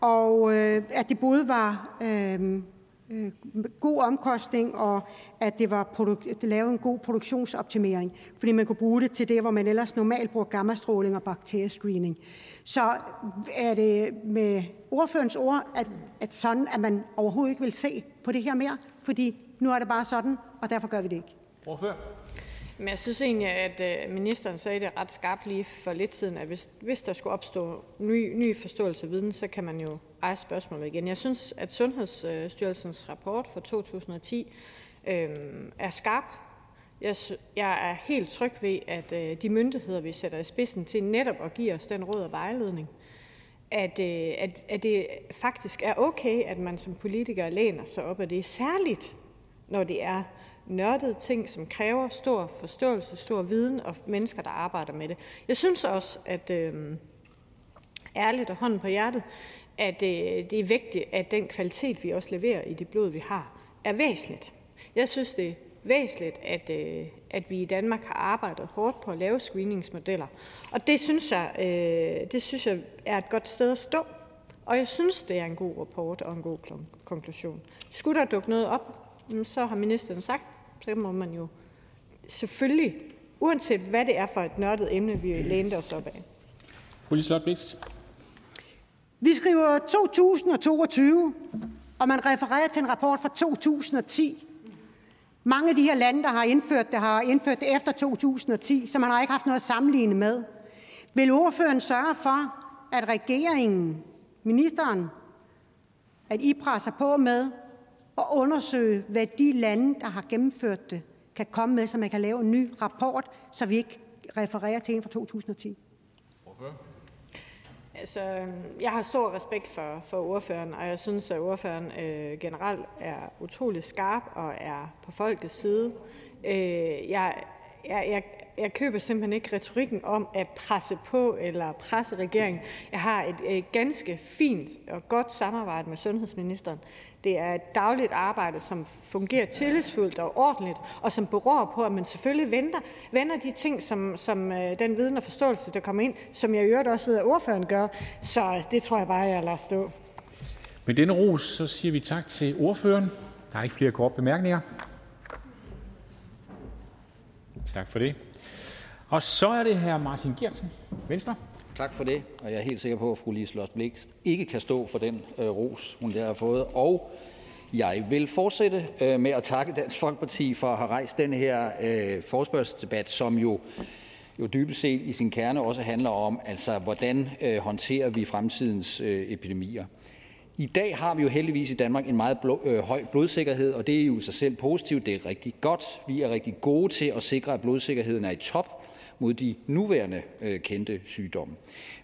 og at det både var god omkostning, og at det var det lavede en god produktionsoptimering, fordi man kunne bruge det til det, hvor man ellers normalt bruger gammastråling og bakteriescreening. Så er det med ordførens ord, at, at sådan, at man overhovedet ikke vil se på det her mere, fordi nu er det bare sådan, og derfor gør vi det ikke. Ordfører? Men jeg synes egentlig, at øh, ministeren sagde det ret skarpt lige for lidt siden, at hvis, hvis der skulle opstå ny, ny forståelse af viden, så kan man jo rejse spørgsmålet igen. Jeg synes, at Sundhedsstyrelsens rapport fra 2010 øh, er skarp. Jeg, jeg er helt tryg ved, at øh, de myndigheder, vi sætter i spidsen til netop at give os den råd og vejledning, at, øh, at, at det faktisk er okay, at man som politiker læner sig op af det, særligt når det er nørdede ting, som kræver stor forståelse, stor viden og mennesker, der arbejder med det. Jeg synes også, at øh, ærligt og hånden på hjertet, at øh, det er vigtigt, at den kvalitet, vi også leverer i det blod, vi har, er væsentligt. Jeg synes, det er væsentligt, at, øh, at vi i Danmark har arbejdet hårdt på at lave screeningsmodeller. Og det synes, jeg, øh, det synes jeg er et godt sted at stå. Og jeg synes, det er en god rapport og en god konklusion. Skulle der dukke noget op, mm, så har ministeren sagt, så må man jo selvfølgelig, uanset hvad det er for et nørdet emne, vi læner os op af. Vi skriver 2022, og man refererer til en rapport fra 2010. Mange af de her lande, der har indført det, har indført det efter 2010, så man har ikke haft noget at sammenligne med. Vil ordføreren sørge for, at regeringen, ministeren, at I presser på med at undersøge, hvad de lande, der har gennemført det, kan komme med, så man kan lave en ny rapport, så vi ikke refererer til en fra 2010? Altså, jeg har stor respekt for, for ordføreren, og jeg synes, at ordføreren øh, generelt er utrolig skarp og er på folkets side. Øh, jeg, jeg, jeg, jeg køber simpelthen ikke retorikken om at presse på eller presse regeringen. Jeg har et, et ganske fint og godt samarbejde med sundhedsministeren. Det er et dagligt arbejde, som fungerer tillidsfuldt og ordentligt, og som beror på, at man selvfølgelig venter, vender de ting, som, som øh, den viden og forståelse, der kommer ind, som jeg i øvrigt også ved, at ordføreren gør. Så det tror jeg bare, jeg lader stå. Med denne ros, så siger vi tak til ordføreren. Der er ikke flere korte bemærkninger. Tak for det. Og så er det her Martin Geertsen, Venstre. Tak for det, og jeg er helt sikker på, at fru Liselott Blixt ikke kan stå for den øh, ros, hun der har fået. Og jeg vil fortsætte øh, med at takke Dansk Folkeparti for at have rejst den her øh, forspørgselsdebat, som jo jo dybest set i sin kerne også handler om, altså hvordan øh, håndterer vi fremtidens øh, epidemier. I dag har vi jo heldigvis i Danmark en meget blå, øh, høj blodsikkerhed, og det er jo sig selv positivt. Det er rigtig godt. Vi er rigtig gode til at sikre, at blodsikkerheden er i top mod de nuværende øh, kendte sygdomme.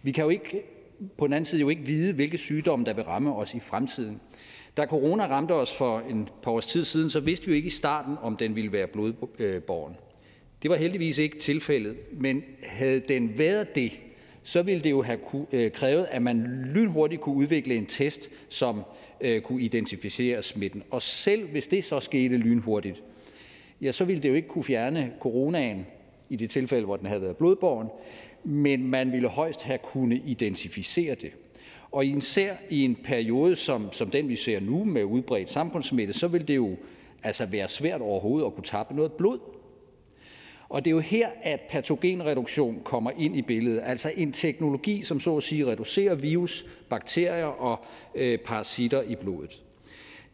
Vi kan jo ikke på den anden side jo ikke vide, hvilke sygdomme der vil ramme os i fremtiden. Da corona ramte os for en par års tid siden, så vidste vi jo ikke i starten, om den ville være blodborgen. Det var heldigvis ikke tilfældet, men havde den været det, så ville det jo have øh, krævet, at man lynhurtigt kunne udvikle en test, som øh, kunne identificere smitten. Og selv hvis det så skete lynhurtigt, ja, så ville det jo ikke kunne fjerne coronaen i det tilfælde, hvor den havde været blodborgen, men man ville højst have kunne identificere det. Og især i en periode som, som den, vi ser nu med udbredt samfundssmitte, så vil det jo altså være svært overhovedet at kunne tappe noget blod. Og det er jo her, at patogenreduktion kommer ind i billedet, altså en teknologi, som så at sige reducerer virus, bakterier og øh, parasitter i blodet.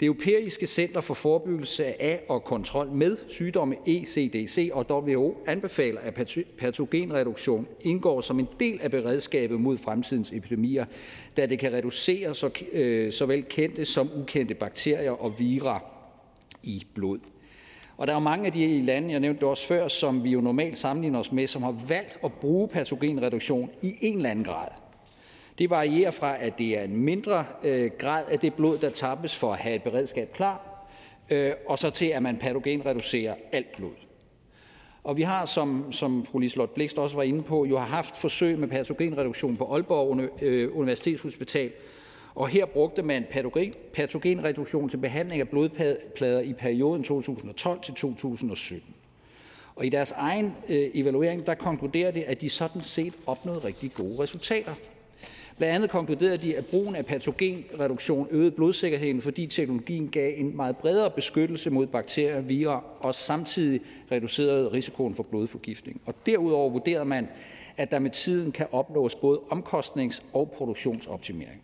Det europæiske center for forebyggelse af og kontrol med sygdomme ECDC og WHO anbefaler, at patogenreduktion indgår som en del af beredskabet mod fremtidens epidemier, da det kan reducere så, øh, såvel kendte som ukendte bakterier og vira i blod. Og der er jo mange af de lande, jeg nævnte også før, som vi jo normalt sammenligner os med, som har valgt at bruge patogenreduktion i en eller anden grad. Det varierer fra, at det er en mindre øh, grad af det blod, der tappes for at have et beredskab klar, øh, og så til, at man patogenreducerer alt blod. Og vi har, som, som fru Liselotte Blikst også var inde på, jo har haft forsøg med patogenreduktion på Aalborg øh, Universitetshospital, og her brugte man patogen, patogenreduktion til behandling af blodplader i perioden 2012 til 2017. Og i deres egen øh, evaluering, der konkluderer det, at de sådan set opnåede rigtig gode resultater. Blandt andet konkluderede de, at brugen af patogenreduktion øgede blodsikkerheden, fordi teknologien gav en meget bredere beskyttelse mod bakterier og virer, og samtidig reducerede risikoen for blodforgiftning. Og derudover vurderede man, at der med tiden kan opnås både omkostnings- og produktionsoptimering.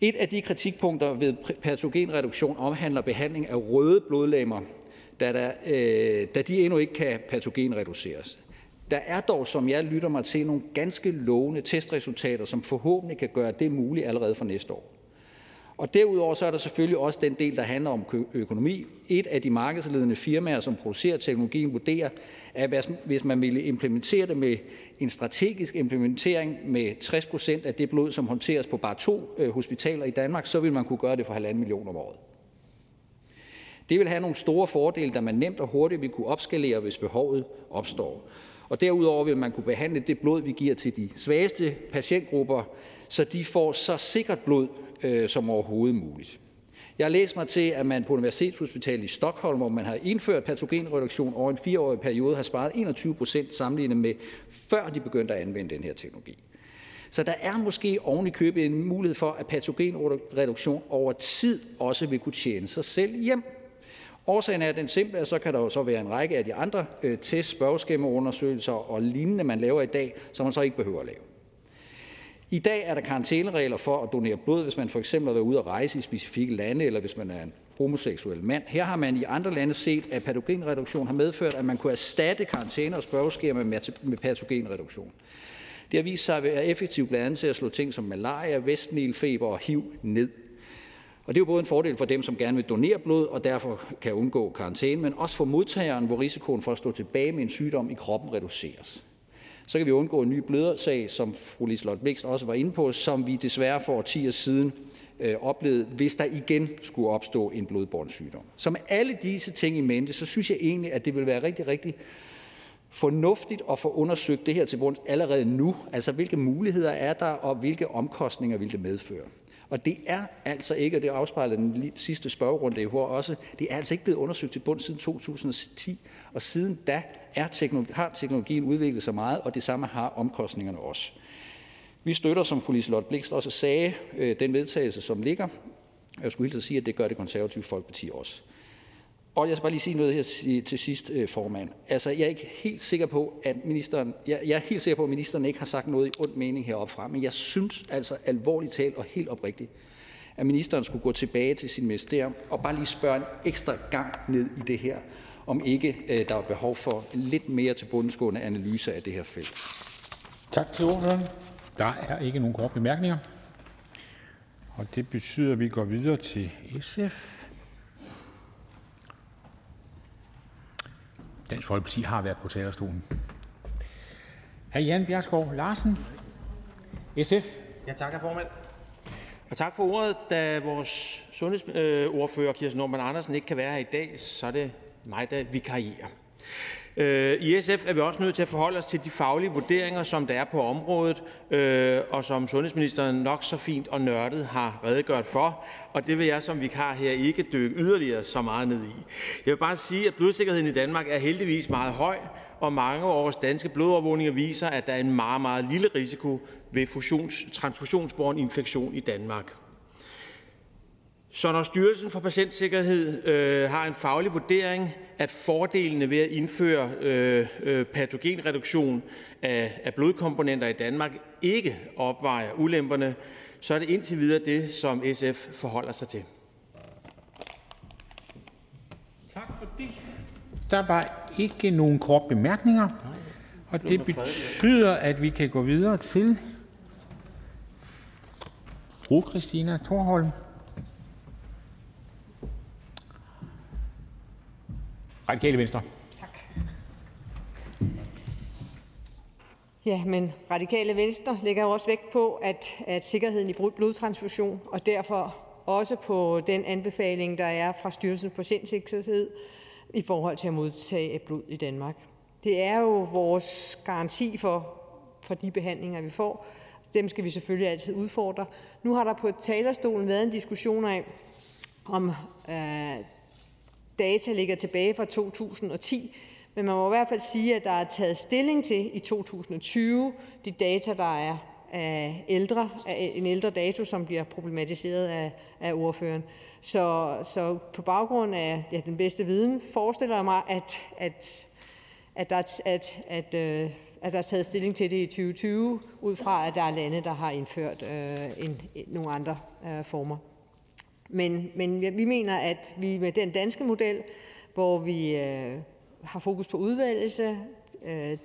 Et af de kritikpunkter ved patogenreduktion omhandler behandling af røde blodlemmer, da, der, øh, da de endnu ikke kan patogenreduceres. Der er dog, som jeg lytter mig til, nogle ganske lovende testresultater, som forhåbentlig kan gøre det muligt allerede for næste år. Og derudover så er der selvfølgelig også den del, der handler om økonomi. Et af de markedsledende firmaer, som producerer teknologien, vurderer, at hvis man ville implementere det med en strategisk implementering med 60 procent af det blod, som håndteres på bare to øh, hospitaler i Danmark, så vil man kunne gøre det for halvanden million om året. Det vil have nogle store fordele, da man nemt og hurtigt vil kunne opskalere, hvis behovet opstår. Og derudover vil man kunne behandle det blod, vi giver til de svageste patientgrupper, så de får så sikkert blod øh, som overhovedet muligt. Jeg har læst mig til, at man på Universitetshospitalet i Stockholm, hvor man har indført patogenreduktion over en fireårig periode, har sparet 21 procent sammenlignet med, før de begyndte at anvende den her teknologi. Så der er måske oven i købet en mulighed for, at patogenreduktion over tid også vil kunne tjene sig selv hjem. Årsagen er den simple, at så kan der jo så være en række af de andre øh, test, spørgeskemaundersøgelser og lignende, man laver i dag, som man så ikke behøver at lave. I dag er der karantæneregler for at donere blod, hvis man for eksempel har været ude at rejse i specifikke lande, eller hvis man er en homoseksuel mand. Her har man i andre lande set, at patogenreduktion har medført, at man kunne erstatte karantæne og spørgeskema med patogenreduktion. Det har vist sig at være effektivt blandt andet til at slå ting som malaria, vestnilfeber og HIV ned. Og det er jo både en fordel for dem, som gerne vil donere blod og derfor kan undgå karantæne, men også for modtageren, hvor risikoen for at stå tilbage med en sygdom i kroppen reduceres. Så kan vi undgå en ny blødersag, som fru Liselotte Blikst også var inde på, som vi desværre for 10 år siden øh, oplevede, hvis der igen skulle opstå en blodbåren sygdom. Så med alle disse ting i mente, så synes jeg egentlig, at det vil være rigtig, rigtig fornuftigt at få undersøgt det her til bunds allerede nu. Altså, hvilke muligheder er der, og hvilke omkostninger vil det medføre? Og det er altså ikke, og det afspejler den sidste spørgerunde i også, det er altså ikke blevet undersøgt til bund siden 2010, og siden da er teknologi, har teknologien udviklet sig meget, og det samme har omkostningerne også. Vi støtter, som fru Liselotte Blikst også sagde, øh, den vedtagelse, som ligger. Jeg skulle helt sige, at det gør det konservative Folkeparti også. Og jeg skal bare lige sige noget her til sidst, øh, formand. Altså, jeg er ikke helt sikker på, at ministeren, jeg, jeg er helt sikker på, at ministeren ikke har sagt noget i ond mening heroppe fra, men jeg synes altså alvorligt talt og helt oprigtigt, at ministeren skulle gå tilbage til sin ministerium og bare lige spørge en ekstra gang ned i det her, om ikke øh, der er behov for lidt mere til bundskående analyse af det her felt. Tak til ordføreren. Der er ikke nogen korte bemærkninger. Og det betyder, at vi går videre til SF. Dansk Folkeparti har været på talerstolen. Hr. Jan Bjergskov Larsen, SF. Ja, tak, formand. Og tak for ordet. Da vores sundhedsordfører Kirsten Norman Andersen ikke kan være her i dag, så er det mig, der vikarierer. Øh, I SF er vi også nødt til at forholde os til de faglige vurderinger, som der er på området, øh, og som sundhedsministeren nok så fint og nørdet har redegjort for, og det vil jeg som vikar her ikke dykke yderligere så meget ned i. Jeg vil bare sige, at blodsikkerheden i Danmark er heldigvis meget høj, og mange års danske blodovervågninger viser, at der er en meget, meget lille risiko ved transfusionsborn infektion i Danmark. Så når Styrelsen for Patientsikkerhed øh, har en faglig vurdering, at fordelene ved at indføre øh, øh, patogenreduktion af, af blodkomponenter i Danmark ikke opvejer ulemperne, så er det indtil videre det, som SF forholder sig til. Tak for det. Der var ikke nogen kort bemærkninger, og det betyder, at vi kan gå videre til fru Christina Thorholm, Radikale Venstre. Tak. Ja, men Radikale Venstre lægger jo også vægt på, at, at sikkerheden i blodtransfusion, og derfor også på den anbefaling, der er fra Styrelsen for Patientsikkerhed i forhold til at modtage blod i Danmark. Det er jo vores garanti for, for de behandlinger, vi får. Dem skal vi selvfølgelig altid udfordre. Nu har der på talerstolen været en diskussion af, om øh, data ligger tilbage fra 2010, men man må i hvert fald sige, at der er taget stilling til i 2020 de data, der er af ældre, af en ældre dato, som bliver problematiseret af, af ordføreren. Så, så på baggrund af ja, den bedste viden forestiller jeg mig, at, at, at, der, at, at, øh, at der er taget stilling til det i 2020, ud fra at der er lande, der har indført øh, en, nogle andre øh, former. Men, men vi mener, at vi med den danske model, hvor vi øh, har fokus på udvalgelse, øh,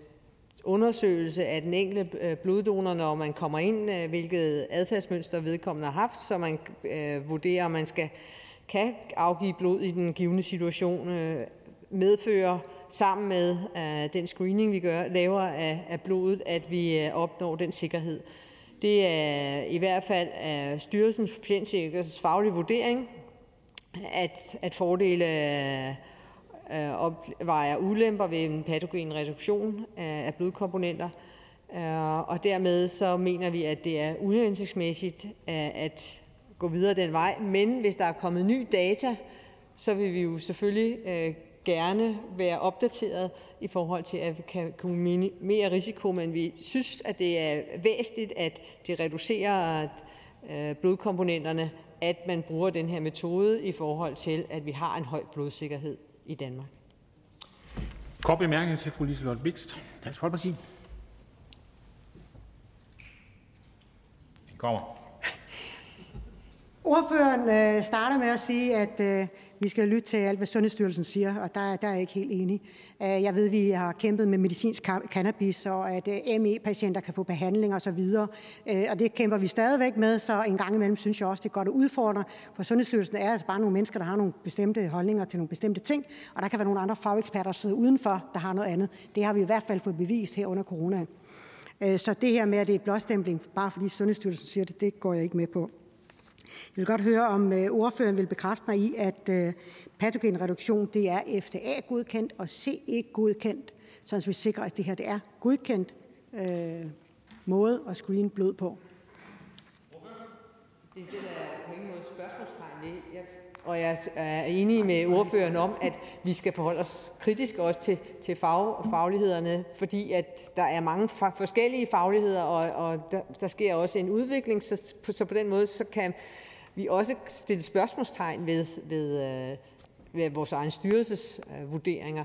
undersøgelse af den enkelte øh, bloddonor, når man kommer ind, øh, hvilket adfærdsmønster vedkommende har haft, så man øh, vurderer, om man skal, kan afgive blod i den givende situation, øh, medfører sammen med øh, den screening, vi gør, laver af, af blodet, at vi øh, opnår den sikkerhed. Det er i hvert fald øh, af Styrelsen for Patientsikkerheds faglige vurdering, at, at fordele øh, opvejer ulemper ved en patogen reduktion af, af blodkomponenter. Øh, og dermed så mener vi, at det er uhensigtsmæssigt at, at gå videre den vej. Men hvis der er kommet ny data, så vil vi jo selvfølgelig øh, gerne være opdateret i forhold til, at vi kan kunne minimere risiko, men vi synes, at det er væsentligt, at det reducerer øh, blodkomponenterne, at man bruger den her metode i forhold til, at vi har en høj blodsikkerhed i Danmark. Kort bemærkning til fru Liselott Bikst, Dansk Folkeparti. Den kommer. Ordføreren øh, starter med at sige, at øh, vi skal lytte til alt, hvad Sundhedsstyrelsen siger, og der, der er jeg ikke helt enig. Øh, jeg ved, at vi har kæmpet med medicinsk cannabis, og at øh, ME-patienter kan få behandling osv., og, øh, og det kæmper vi stadigvæk med, så en gang imellem synes jeg også, det er godt at udfordre, for Sundhedsstyrelsen er altså bare nogle mennesker, der har nogle bestemte holdninger til nogle bestemte ting, og der kan være nogle andre fageksperter, der sidder udenfor, der har noget andet. Det har vi i hvert fald fået bevist her under corona. Så det her med, at det er blåstempling, bare fordi Sundhedsstyrelsen siger det, det går jeg ikke med på. Jeg vil godt høre, om øh, ordføreren vil bekræfte mig i, at øh, patogenreduktion det er FDA-godkendt og CE-godkendt, så vi sikrer, at det her det er godkendt øh, måde at screene blod på. Og jeg er enig med ordføreren om, at vi skal forholde os kritisk også til, til fag, faglighederne, fordi at der er mange fa- forskellige fagligheder, og, og der, der sker også en udvikling, så på, så på den måde så kan vi også stille spørgsmålstegn ved, ved, øh, ved vores egen styrelses øh, vurderinger.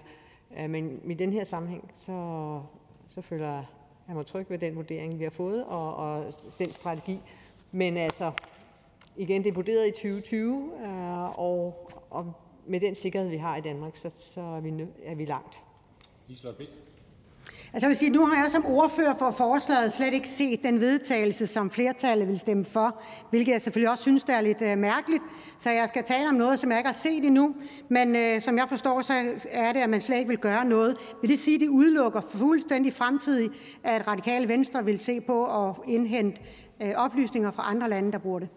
Øh, men i den her sammenhæng, så, så føler jeg mig tryg ved den vurdering, vi har fået, og, og den strategi. Men altså, igen, det er vurderet i 2020, øh, og, og med den sikkerhed, vi har i Danmark, så, så er, vi, er vi langt. Liselott Altså, jeg vil sige, nu har jeg som ordfører for forslaget slet ikke set den vedtagelse, som flertallet vil stemme for, hvilket jeg selvfølgelig også synes, der er lidt uh, mærkeligt. Så jeg skal tale om noget, som jeg ikke har set endnu. Men uh, som jeg forstår, så er det, at man slet ikke vil gøre noget. Vil det sige, at det udelukker fuldstændig fremtidigt, at radikale venstre vil se på at indhente uh, oplysninger fra andre lande, der bruger det?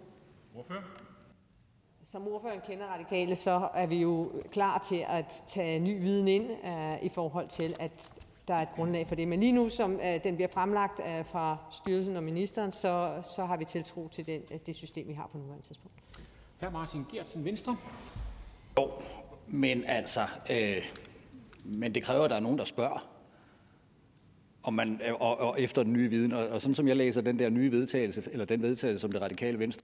Som ordføreren kender radikale, så er vi jo klar til at tage ny viden ind uh, i forhold til, at der er et grundlag for det. Men lige nu, som uh, den bliver fremlagt uh, fra styrelsen og ministeren, så, så har vi tiltro til den, det system, vi har på nuværende tidspunkt. Hr. Martin Geertsen, Venstre. Jo, men altså, øh, men det kræver, at der er nogen, der spørger om man, og, og efter den nye viden. Og, og sådan som jeg læser den der nye vedtagelse, eller den vedtagelse, som det radikale venstre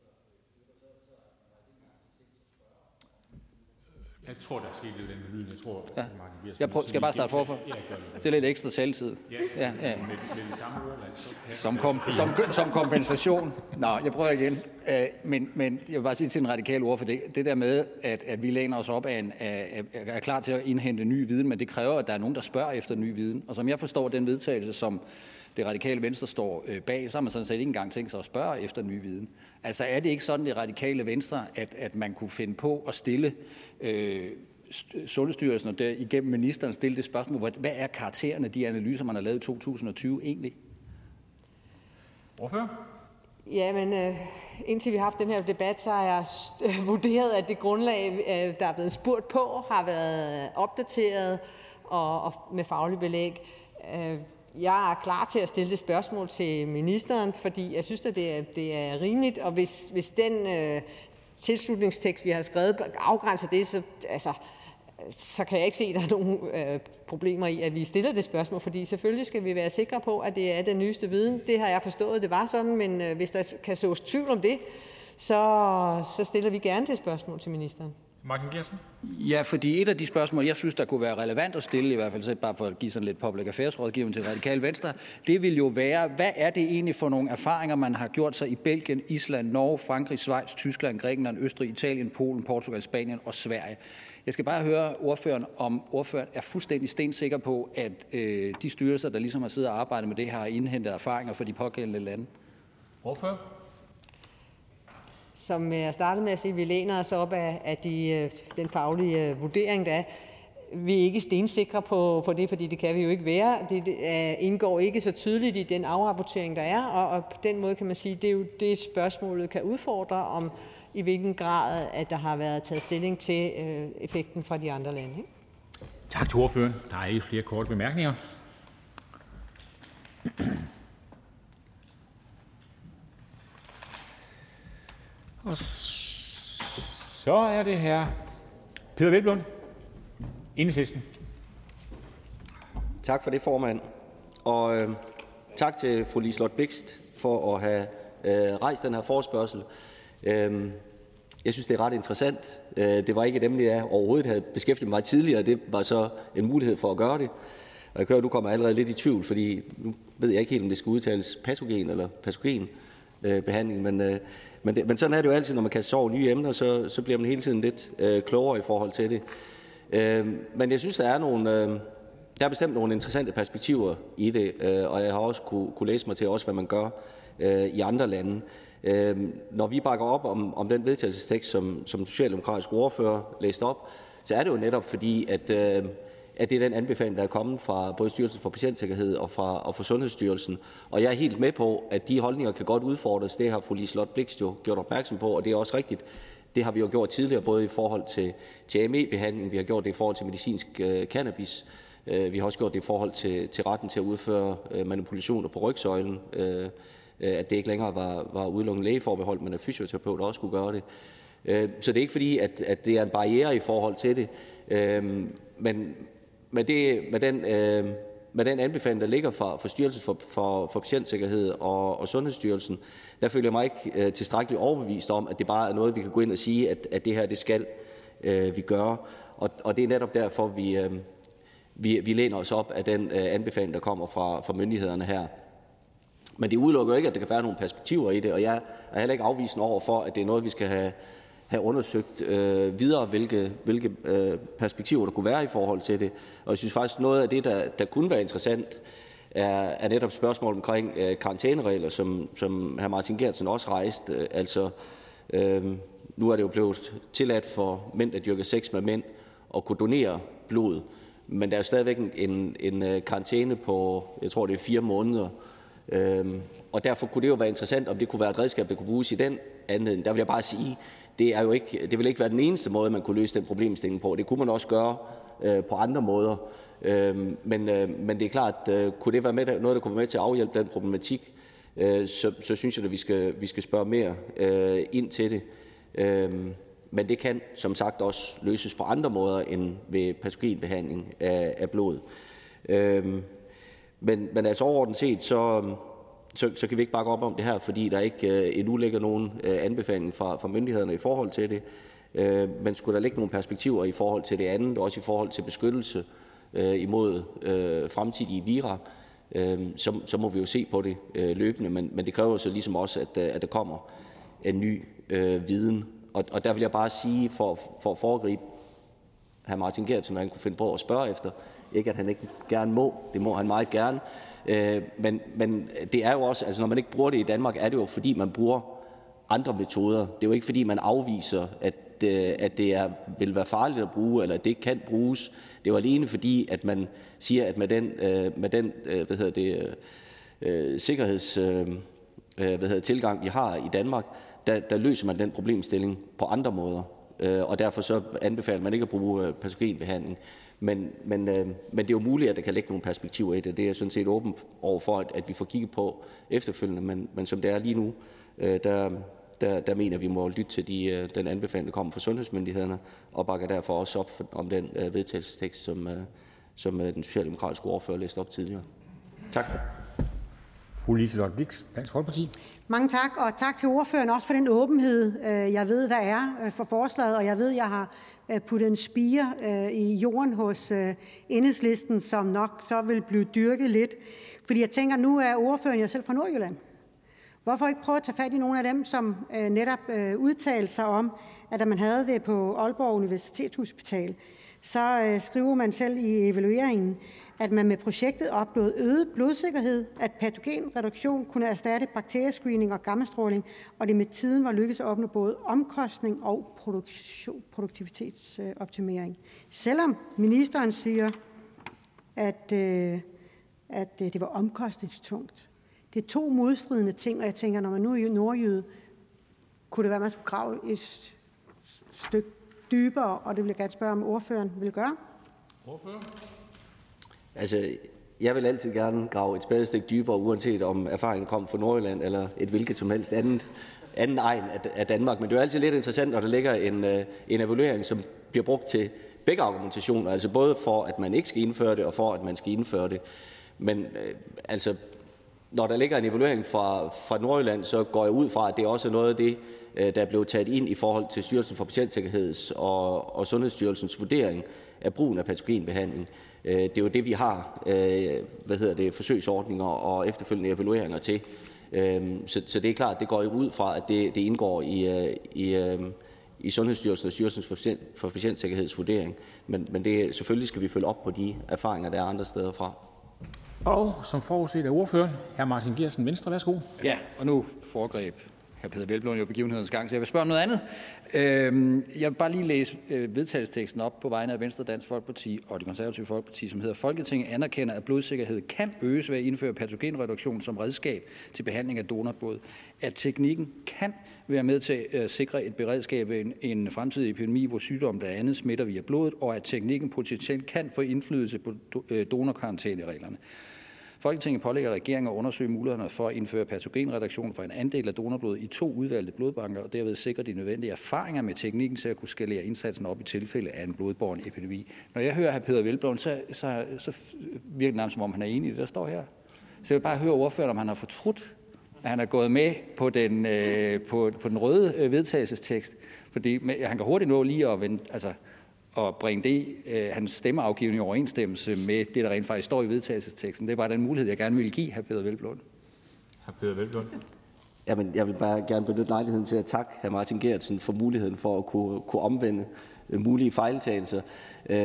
Jeg tror, der er sket lidt den lyd. Jeg tror, Ja. Martin Geertsen... Jeg prøver, skal jeg bare starte forfra? Det. Er lidt ekstra taletid. Ja, Ja, ja. Med, med det samme kan Som, kom, som, som kompensation. Nå, jeg prøver igen. Øh, men, men jeg vil bare sige til den radikale ord for det, det der med, at, at vi læner os op af en, er, er klar til at indhente ny viden, men det kræver, at der er nogen, der spørger efter ny viden. Og som jeg forstår den vedtagelse, som det radikale venstre står øh, bag, så har man sådan set ikke engang tænkt sig at spørge efter ny viden. Altså er det ikke sådan, det radikale venstre, at, at man kunne finde på at stille øh, Sundhedsstyrelsen og der, igennem ministeren stille det spørgsmål, hvad, hvad er karaktererne af de analyser, man har lavet i 2020 egentlig? Ordfører? Ja, men øh, indtil vi har haft den her debat, så har jeg vurderet, at det grundlag, øh, der er blevet spurgt på, har været opdateret og, og med faglig belæg. Øh, jeg er klar til at stille det spørgsmål til ministeren, fordi jeg synes, at det er, det er rimeligt, og hvis, hvis den øh, tilslutningstekst, vi har skrevet, afgrænser det, så, altså, så kan jeg ikke se, at der er nogen øh, problemer i, at vi stiller det spørgsmål, fordi selvfølgelig skal vi være sikre på, at det er den nyeste viden. Det har jeg forstået, det var sådan, men øh, hvis der kan sås tvivl om det, så, så stiller vi gerne det spørgsmål til ministeren. Martin Geertsen? Ja, fordi et af de spørgsmål, jeg synes, der kunne være relevant at stille, i hvert fald så bare for at give sådan lidt public affairs rådgivning til Radikale Venstre, det vil jo være, hvad er det egentlig for nogle erfaringer, man har gjort sig i Belgien, Island, Norge, Frankrig, Schweiz, Tyskland, Grækenland, Østrig, Italien, Polen, Portugal, Spanien og Sverige. Jeg skal bare høre ordføreren, om ordføreren er fuldstændig stensikker på, at øh, de styrelser, der ligesom har siddet og arbejdet med det, har indhentet erfaringer fra de pågældende lande. Ordfører? Som øh, jeg startede med at sige, vi læner os op af, af de, øh, den faglige øh, vurdering, der er. Vi er ikke stensikre på, på det, fordi det kan vi jo ikke være. Det, det uh, indgår ikke så tydeligt i den afrapportering, der er, og, og på den måde kan man sige, det er jo det, spørgsmålet kan udfordre, om i hvilken grad, at der har været taget stilling til uh, effekten fra de andre lande. Ikke? Tak til ordføreren. Der er ikke flere korte bemærkninger. Og så er det her Peter Velblund, Enhedslisten. Tak for det, formand. Og øh, tak til fru Lislot Bikst for at have øh, rejst den her forespørgsel. Øh, jeg synes, det er ret interessant. Øh, det var ikke et emne, jeg overhovedet havde beskæftiget mig tidligere. Det var så en mulighed for at gøre det. Og jeg kører, du kommer allerede lidt i tvivl, fordi nu ved jeg ikke helt, om det skal udtales patogen eller patogen øh, behandling. Men, øh, men, det, men sådan er det jo altid, når man kaster sig over nye emner, så, så bliver man hele tiden lidt øh, klogere i forhold til det. Øh, men jeg synes, der er nogle... Øh, der er bestemt nogle interessante perspektiver i det, øh, og jeg har også kunne, kunne læse mig til, også hvad man gør øh, i andre lande. Øh, når vi bakker op om, om den vedtagelsestekst, som, som socialdemokratisk ordfører læste op, så er det jo netop fordi, at, øh, at det er den anbefaling, der er kommet fra både Styrelsen for Patientsikkerhed og fra, og fra Sundhedsstyrelsen. Og jeg er helt med på, at de holdninger kan godt udfordres. Det har fru Liselott Blikst jo gjort opmærksom på, og det er også rigtigt. Det har vi jo gjort tidligere, både i forhold til, til ME-behandling, vi har gjort det i forhold til medicinsk øh, cannabis, øh, vi har også gjort det i forhold til, til retten til at udføre øh, manipulationer på rygsøjlen, øh, øh at det ikke længere var, var udelukkende lægeforbehold, men at fysioterapeuter også skulle gøre det. Øh, så det er ikke fordi, at, at det er en barriere i forhold til det, øh, men med, det, med, den, øh, med den anbefaling, der ligger fra, for Styrelsen for, for, for Patientsikkerhed og, og Sundhedsstyrelsen, der føler jeg mig ikke øh, tilstrækkeligt overbevist om, at det bare er noget, vi kan gå ind og sige, at, at det her, det skal øh, vi gøre. Og, og det er netop derfor, vi, øh, vi, vi læner os op af den øh, anbefaling, der kommer fra, fra myndighederne her. Men det udelukker jo ikke, at der kan være nogle perspektiver i det, og jeg er heller ikke afvisende over for, at det er noget, vi skal have, have undersøgt øh, videre, hvilke, hvilke øh, perspektiver der kunne være i forhold til det. Og jeg synes faktisk, noget af det, der, der kunne være interessant, er, er netop spørgsmålet omkring øh, karantæneregler, som, som hr. Martin Gertsen også rejste. Øh, altså, øh, nu er det jo blevet tilladt for mænd, der dyrker sex med mænd, at kunne donere blod. Men der er stadigvæk en, en, en øh, karantæne på, jeg tror det er fire måneder, Øhm, og derfor kunne det jo være interessant, om det kunne være et redskab, der kunne bruges i den anledning. Der vil jeg bare sige, det, er jo ikke, det vil ikke være den eneste måde, man kunne løse den problemstilling på. Det kunne man også gøre øh, på andre måder. Øh, men, øh, men det er klart, øh, kunne det være med, noget, der kunne være med til at afhjælpe den problematik, øh, så, så synes jeg, at vi skal, vi skal spørge mere øh, ind til det. Øh, men det kan som sagt også løses på andre måder end ved patogenbehandling af, af blod. Øh, men, men altså overordnet set, så, så, så kan vi ikke bakke op om det her, fordi der ikke øh, endnu ligger nogen øh, anbefaling fra, fra myndighederne i forhold til det. Øh, men skulle der ligge nogle perspektiver i forhold til det andet, også i forhold til beskyttelse øh, imod øh, fremtidige vira, øh, så, så må vi jo se på det øh, løbende. Men, men det kræver så ligesom også, at, øh, at der kommer en ny øh, viden. Og, og der vil jeg bare sige, for, for at foregribe hr. Martin Gert, som han kunne finde på at spørge efter, ikke at han ikke gerne må, det må han meget gerne, øh, men, men det er jo også, altså når man ikke bruger det i Danmark, er det jo fordi, man bruger andre metoder. Det er jo ikke fordi, man afviser, at, øh, at det er, vil være farligt at bruge, eller at det ikke kan bruges. Det er jo alene fordi, at man siger, at med den, øh, med den øh, hvad hedder det, øh, sikkerheds øh, øh hvad hedder, tilgang, vi har i Danmark, der, der løser man den problemstilling på andre måder. Øh, og derfor så anbefaler man ikke at bruge øh, patogenbehandling. Men, men, øh, men det er jo muligt, at der kan ligge nogle perspektiver i det. Det er jeg sådan set åben over for, at, at vi får kigget på efterfølgende. Men, men som det er lige nu, øh, der, der, der mener vi må lytte til de, øh, den anbefaling, der kommer fra sundhedsmyndighederne, og bakker derfor også op for, om den øh, vedtagelsestekst, som, øh, som øh, den socialdemokratiske ordfører læste op tidligere. Tak. Fru Liselott Blix, Dansk Folkeparti. Mange tak, og tak til ordføreren også for den åbenhed, øh, jeg ved, der er øh, for forslaget, og jeg ved, jeg har puttet en spire øh, i jorden hos øh, enhedslisten, som nok så vil blive dyrket lidt. Fordi jeg tænker, nu er ordføreren jo selv fra Nordjylland. Hvorfor ikke prøve at tage fat i nogle af dem, som øh, netop udtalte sig om, at da man havde det på Aalborg Universitetshospital, så skriver man selv i evalueringen, at man med projektet opnåede øget blodsikkerhed, at patogenreduktion kunne erstatte bakteriescreening og gammastråling, og det med tiden var lykkedes at opnå både omkostning og produktivitetsoptimering. Selvom ministeren siger, at, øh, at øh, det var omkostningstungt. Det er to modstridende ting, og jeg tænker, når man nu er nordjyde, kunne det være, at man skulle grave et stykke dybere, og det vil jeg gerne spørge, om ordføreren vil gøre. Ordfører? Altså, jeg vil altid gerne grave et spadestik dybere, uanset om erfaringen kom fra Nordjylland eller et hvilket som helst andet anden egen af Danmark. Men det er jo altid lidt interessant, når der ligger en, øh, en evaluering, som bliver brugt til begge argumentationer, altså både for, at man ikke skal indføre det, og for, at man skal indføre det. Men øh, altså, når der ligger en evaluering fra, fra Nordjylland, så går jeg ud fra, at det også er noget af det, der er blevet taget ind i forhold til Styrelsen for Patientsikkerheds og, og Sundhedsstyrelsens vurdering af brugen af patogenbehandling. Øh, det er jo det, vi har øh, hvad hedder det, forsøgsordninger og efterfølgende evalueringer til. Så, så det er klart, det går jo ud fra, at det, det indgår i, i, i Sundhedsstyrelsen og Styrelsen for, Patient, for Patientsikkerheds vurdering. Men, men det, selvfølgelig skal vi følge op på de erfaringer, der er andre steder fra. Og som forudset af ordføreren, hr. Martin Gersen, Venstre, værsgo. Ja, og nu foregreb hr. Peder Velblom jo begivenhedens gang, så jeg vil spørge om noget andet. Øhm, jeg vil bare lige læse øh, vedtagelsesteksten op på vegne af Venstre, Dansk Folkeparti og det konservative Folkeparti, som hedder Folketinget anerkender, at blodsikkerhed kan øges ved at indføre patogenreduktion som redskab til behandling af donorblod. At teknikken kan være med til at sikre et beredskab ved en, en fremtidig epidemi, hvor sygdom blandt andet smitter via blodet, og at teknikken potentielt kan få indflydelse på øh, donorkarantænereglerne. Folketinget pålægger regeringen at undersøge mulighederne for at indføre patogenreduktion for en andel af donorblod i to udvalgte blodbanker og derved sikre de nødvendige erfaringer med teknikken til at kunne skalere indsatsen op i tilfælde af en blodbåren epidemi. Når jeg hører hr. Peter Velblom, så, så, så virker det nærmest som om, han er enig i det, der står her. Så jeg vil bare høre ordføreren, om han har fortrudt, at han er gået med på den, øh, på, på den røde øh, vedtagelsestekst. Fordi han kan hurtigt nå lige at vende, altså, at bringe det, øh, hans stemmeafgivning i overensstemmelse med det, der rent faktisk står i vedtagelsesteksten. Det var den mulighed, jeg gerne ville give hr. Peter Velblund. Hr. Peter Velblund. Jamen, jeg vil bare gerne benytte lejligheden til at takke hr. Martin Gertsen for muligheden for at kunne, kunne omvende øh, mulige fejltagelser. Øh,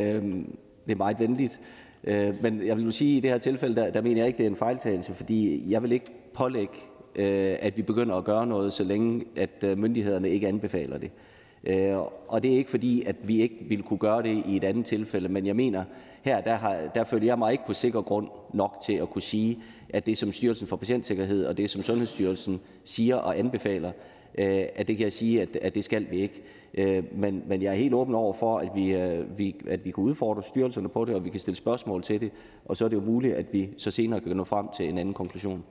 det er meget venligt. Øh, men jeg vil jo sige, at i det her tilfælde, der, der mener jeg ikke, det er en fejltagelse, fordi jeg vil ikke pålægge, øh, at vi begynder at gøre noget, så længe at øh, myndighederne ikke anbefaler det. Øh, Øh, og det er ikke fordi, at vi ikke ville kunne gøre det i et andet tilfælde, men jeg mener, her der, har, der føler jeg mig ikke på sikker grund nok til at kunne sige, at det, som Styrelsen for Patientsikkerhed og det, som Sundhedsstyrelsen siger og anbefaler, øh, at det kan jeg sige, at, at det skal vi ikke. Øh, men, men jeg er helt åben over for, at vi, vi, at vi kan udfordre styrelserne på det, og vi kan stille spørgsmål til det, og så er det jo muligt, at vi så senere kan nå frem til en anden konklusion.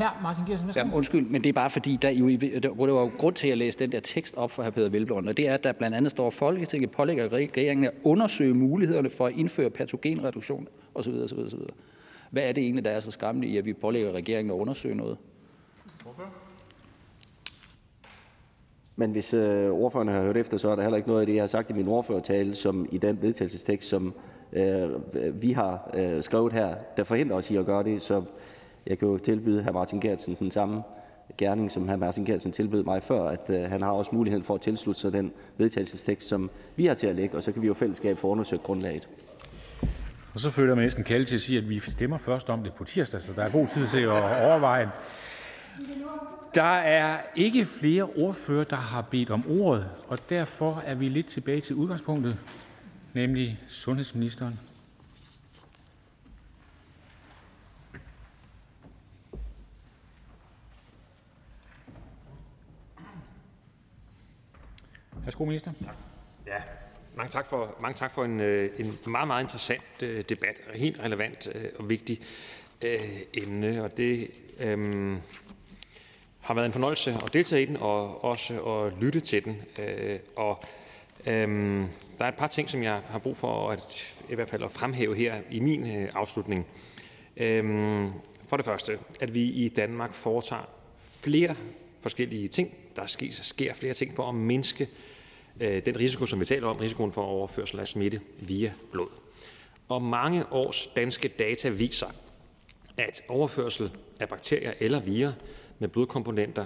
Her, Martin Gersen, Ja, undskyld, men det er bare fordi, der, jo, der, der var jo grund til at læse den der tekst op for hr. Peter Velblom, og det er, at der blandt andet står, at Folketinget pålægger regeringen at undersøge mulighederne for at indføre patogenreduktion osv. osv., osv. Hvad er det egentlig, der er så skræmmende i, at vi pålægger regeringen at undersøge noget? Men hvis øh, ordføreren har hørt efter, så er der heller ikke noget af det, jeg har sagt i min ordførertale, som i den vedtagelsestekst, som øh, vi har øh, skrevet her, der forhindrer os i at gøre det. Så jeg kan jo tilbyde hr. Martin Gertsen den samme gerning, som hr. Martin Gertsen tilbød mig før, at øh, han har også muligheden for at tilslutte sig den vedtagelsestekst, som vi har til at lægge, og så kan vi jo fællesskab få undersøgt grundlaget. Og så føler jeg næsten kalde til at sige, at vi stemmer først om det på tirsdag, så der er god tid til at overveje. Der er ikke flere ordfører, der har bedt om ordet, og derfor er vi lidt tilbage til udgangspunktet, nemlig sundhedsministeren. Værsgo, minister. Ja, mange tak for, mange tak for en, øh, en meget, meget interessant øh, debat, helt relevant øh, og vigtig øh, emne. Og det øh, har været en fornøjelse at deltage i den, og også at lytte til den. Øh, og øh, der er et par ting, som jeg har brug for at, i hvert fald at fremhæve her i min afslutning. Øh, for det første, at vi i Danmark foretager flere forskellige ting. Der sker, sker flere ting for at mindske øh, Øh, den risiko, som vi taler om, risikoen for overførsel af smitte via blod. Og mange års danske data viser, at overførsel af bakterier eller virer med blodkomponenter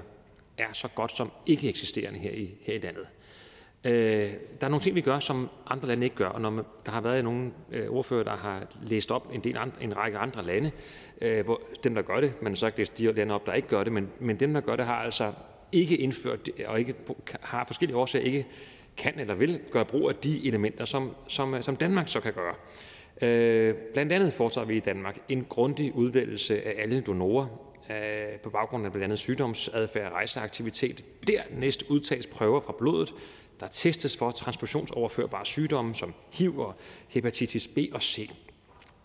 er så godt som ikke eksisterende her i, her i landet. Øh, der er nogle ting, vi gør, som andre lande ikke gør, og når man, der har været nogle øh, ordfører, der har læst op en, del andre, en række andre lande, øh, hvor dem, der gør det, man har så ikke læst de lande op, der ikke gør det, men, men dem, der gør det, har altså ikke indført og ikke, har forskellige årsager ikke kan eller vil gøre brug af de elementer, som, som, øh, som Danmark så kan gøre. Øh, blandt andet foretager vi i Danmark en grundig udvælgelse af alle donorer øh, på baggrund af blandt andet sygdomsadfærd og rejseaktivitet. Dernæst udtages prøver fra blodet, der testes for transfusionsoverførbare sygdomme som HIV og hepatitis B og C.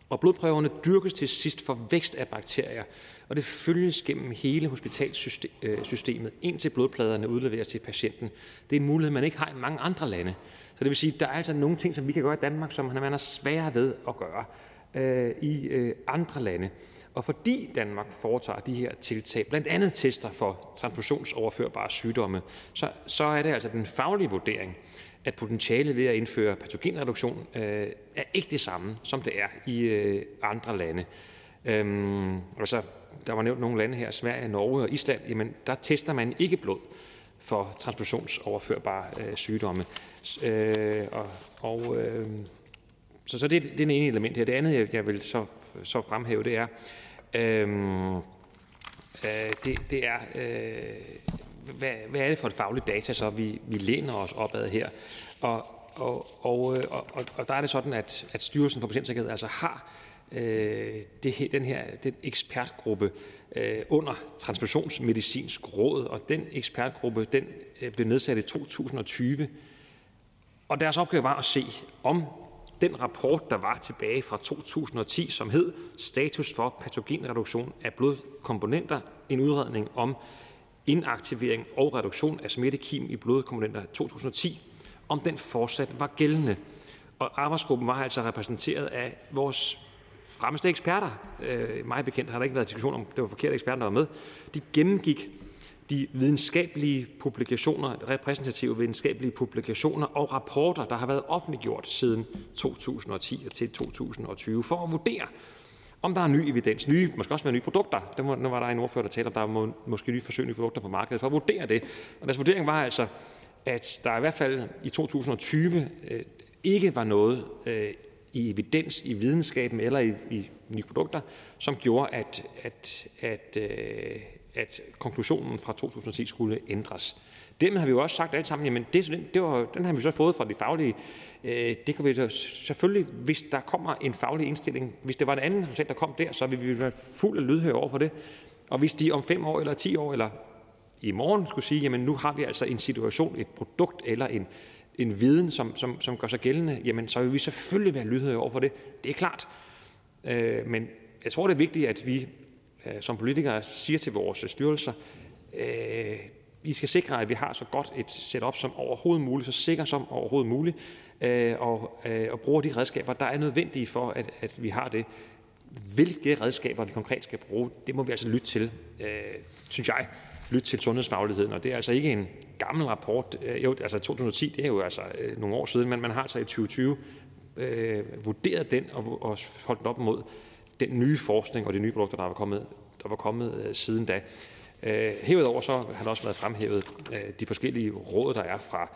Og blodprøverne dyrkes til sidst for vækst af bakterier, og det følges gennem hele hospitalssystemet, øh, indtil blodpladerne udleveres til patienten. Det er en mulighed, man ikke har i mange andre lande. Så det vil sige, at der er altså nogle ting, som vi kan gøre i Danmark, som man er sværere ved at gøre øh, i øh, andre lande. Og fordi Danmark foretager de her tiltag, blandt andet tester for transfusionsoverførbare sygdomme, så, så er det altså den faglige vurdering, at potentialet ved at indføre patogenreduktion øh, er ikke det samme, som det er i øh, andre lande. Øhm, altså, der var nævnt nogle lande her, Sverige, Norge og Island, jamen der tester man ikke blod for transfusionsoverførbare øh, sygdomme. Øh, og, og, øh, så, så det, det er det ene element her. Det andet, jeg, jeg vil så, så fremhæve, det er, øh, øh, det, det er øh, hvad, hvad er det for et fagligt data, så vi, vi læner os opad her? Og, og, og, øh, og, og der er det sådan, at, at Styrelsen for Patientsikkerhed altså har øh, Øh, den her den ekspertgruppe øh, under Transfusionsmedicinsk Råd, og den ekspertgruppe den øh, blev nedsat i 2020. Og deres opgave var at se, om den rapport, der var tilbage fra 2010, som hed Status for patogenreduktion af blodkomponenter, en udredning om inaktivering og reduktion af smittekim i blodkomponenter 2010, om den fortsat var gældende. Og arbejdsgruppen var altså repræsenteret af vores fremmeste eksperter. Øh, mig bekendt har der ikke været diskussion om, det var forkerte eksperter, der var med. De gennemgik de videnskabelige publikationer, repræsentative videnskabelige publikationer og rapporter, der har været offentliggjort siden 2010 til 2020, for at vurdere, om der er ny evidens, nye, måske også med nye produkter. Der må, nu var der en ordfører, der talte om, der er må, måske nye forsøg, nye produkter på markedet, for at vurdere det. Og deres vurdering var altså, at der i hvert fald i 2020 øh, ikke var noget øh, i evidens, i videnskaben eller i, i nye produkter, som gjorde, at, at, at, øh, at konklusionen fra 2010 skulle ændres. Dermed har vi jo også sagt alle sammen, jamen det, det var, den har vi så fået fra de faglige. Øh, det kan vi så selvfølgelig, hvis der kommer en faglig indstilling, hvis det var en anden resultat, der kom der, så vil vi være fuld af lydhør over for det. Og hvis de om fem år eller ti år eller i morgen skulle sige, jamen nu har vi altså en situation, et produkt eller en, en viden, som, som, som gør sig gældende, jamen så vil vi selvfølgelig være lydhøre over for det. Det er klart. Øh, men jeg tror, det er vigtigt, at vi øh, som politikere siger til vores styrelser, øh, vi skal sikre, at vi har så godt et setup som overhovedet muligt, så sikkert som overhovedet muligt, øh, og, øh, og bruger de redskaber, der er nødvendige for, at, at vi har det. Hvilke redskaber vi konkret skal bruge, det må vi altså lytte til, øh, synes jeg, lytte til sundhedsfagligheden. Og det er altså ikke en gammel rapport. Øh, jo, altså 2010, det er jo altså øh, nogle år siden, men man har altså i 2020 øh, vurderet den og, og holdt den op mod den nye forskning og de nye produkter, der var kommet, der var kommet øh, siden da. Øh, herudover så har der også været fremhævet øh, de forskellige råd, der er fra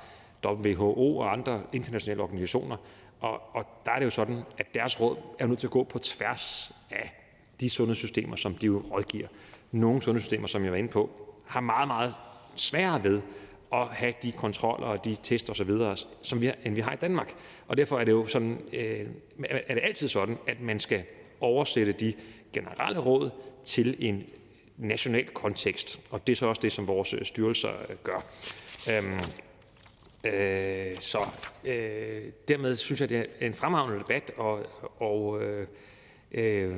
WHO og andre internationale organisationer. Og, og der er det jo sådan, at deres råd er nødt til at gå på tværs af de sundhedssystemer, som de jo rådgiver. Nogle sundhedssystemer, som jeg var inde på, har meget, meget sværere ved at have de kontroller og de test osv., som vi, end vi har i Danmark. Og derfor er det jo sådan, øh, er det altid sådan, at man skal oversætte de generelle råd til en national kontekst, og det er så også det, som vores øh, styrelser øh, gør. Øhm, øh, så øh, dermed synes jeg, det er en fremragende debat, og, og øh, øh,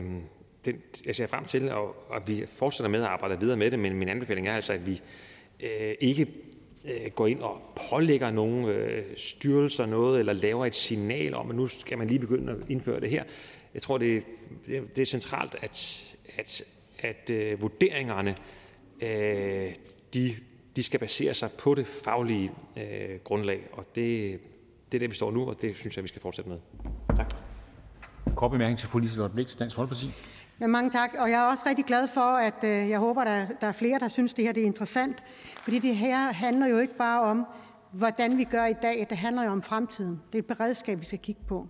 jeg ser frem til, at, at vi fortsætter med at arbejde videre med det, men min anbefaling er altså, at vi øh, ikke øh, går ind og pålægger nogen øh, styrelser noget, eller laver et signal om, at nu skal man lige begynde at indføre det her. Jeg tror, det, det, det er centralt, at, at at øh, vurderingerne øh, de, de skal basere sig på det faglige øh, grundlag, og det, det er det, vi står nu, og det synes jeg, vi skal fortsætte med. Tak. Kort bemærkning til fru Liselotte Blix, Dansk Folkeparti. Ja, mange tak. Og jeg er også rigtig glad for, at øh, jeg håber, der, der er flere, der synes, det her det er interessant. Fordi det her handler jo ikke bare om, hvordan vi gør i dag. Det handler jo om fremtiden. Det er et beredskab, vi skal kigge på.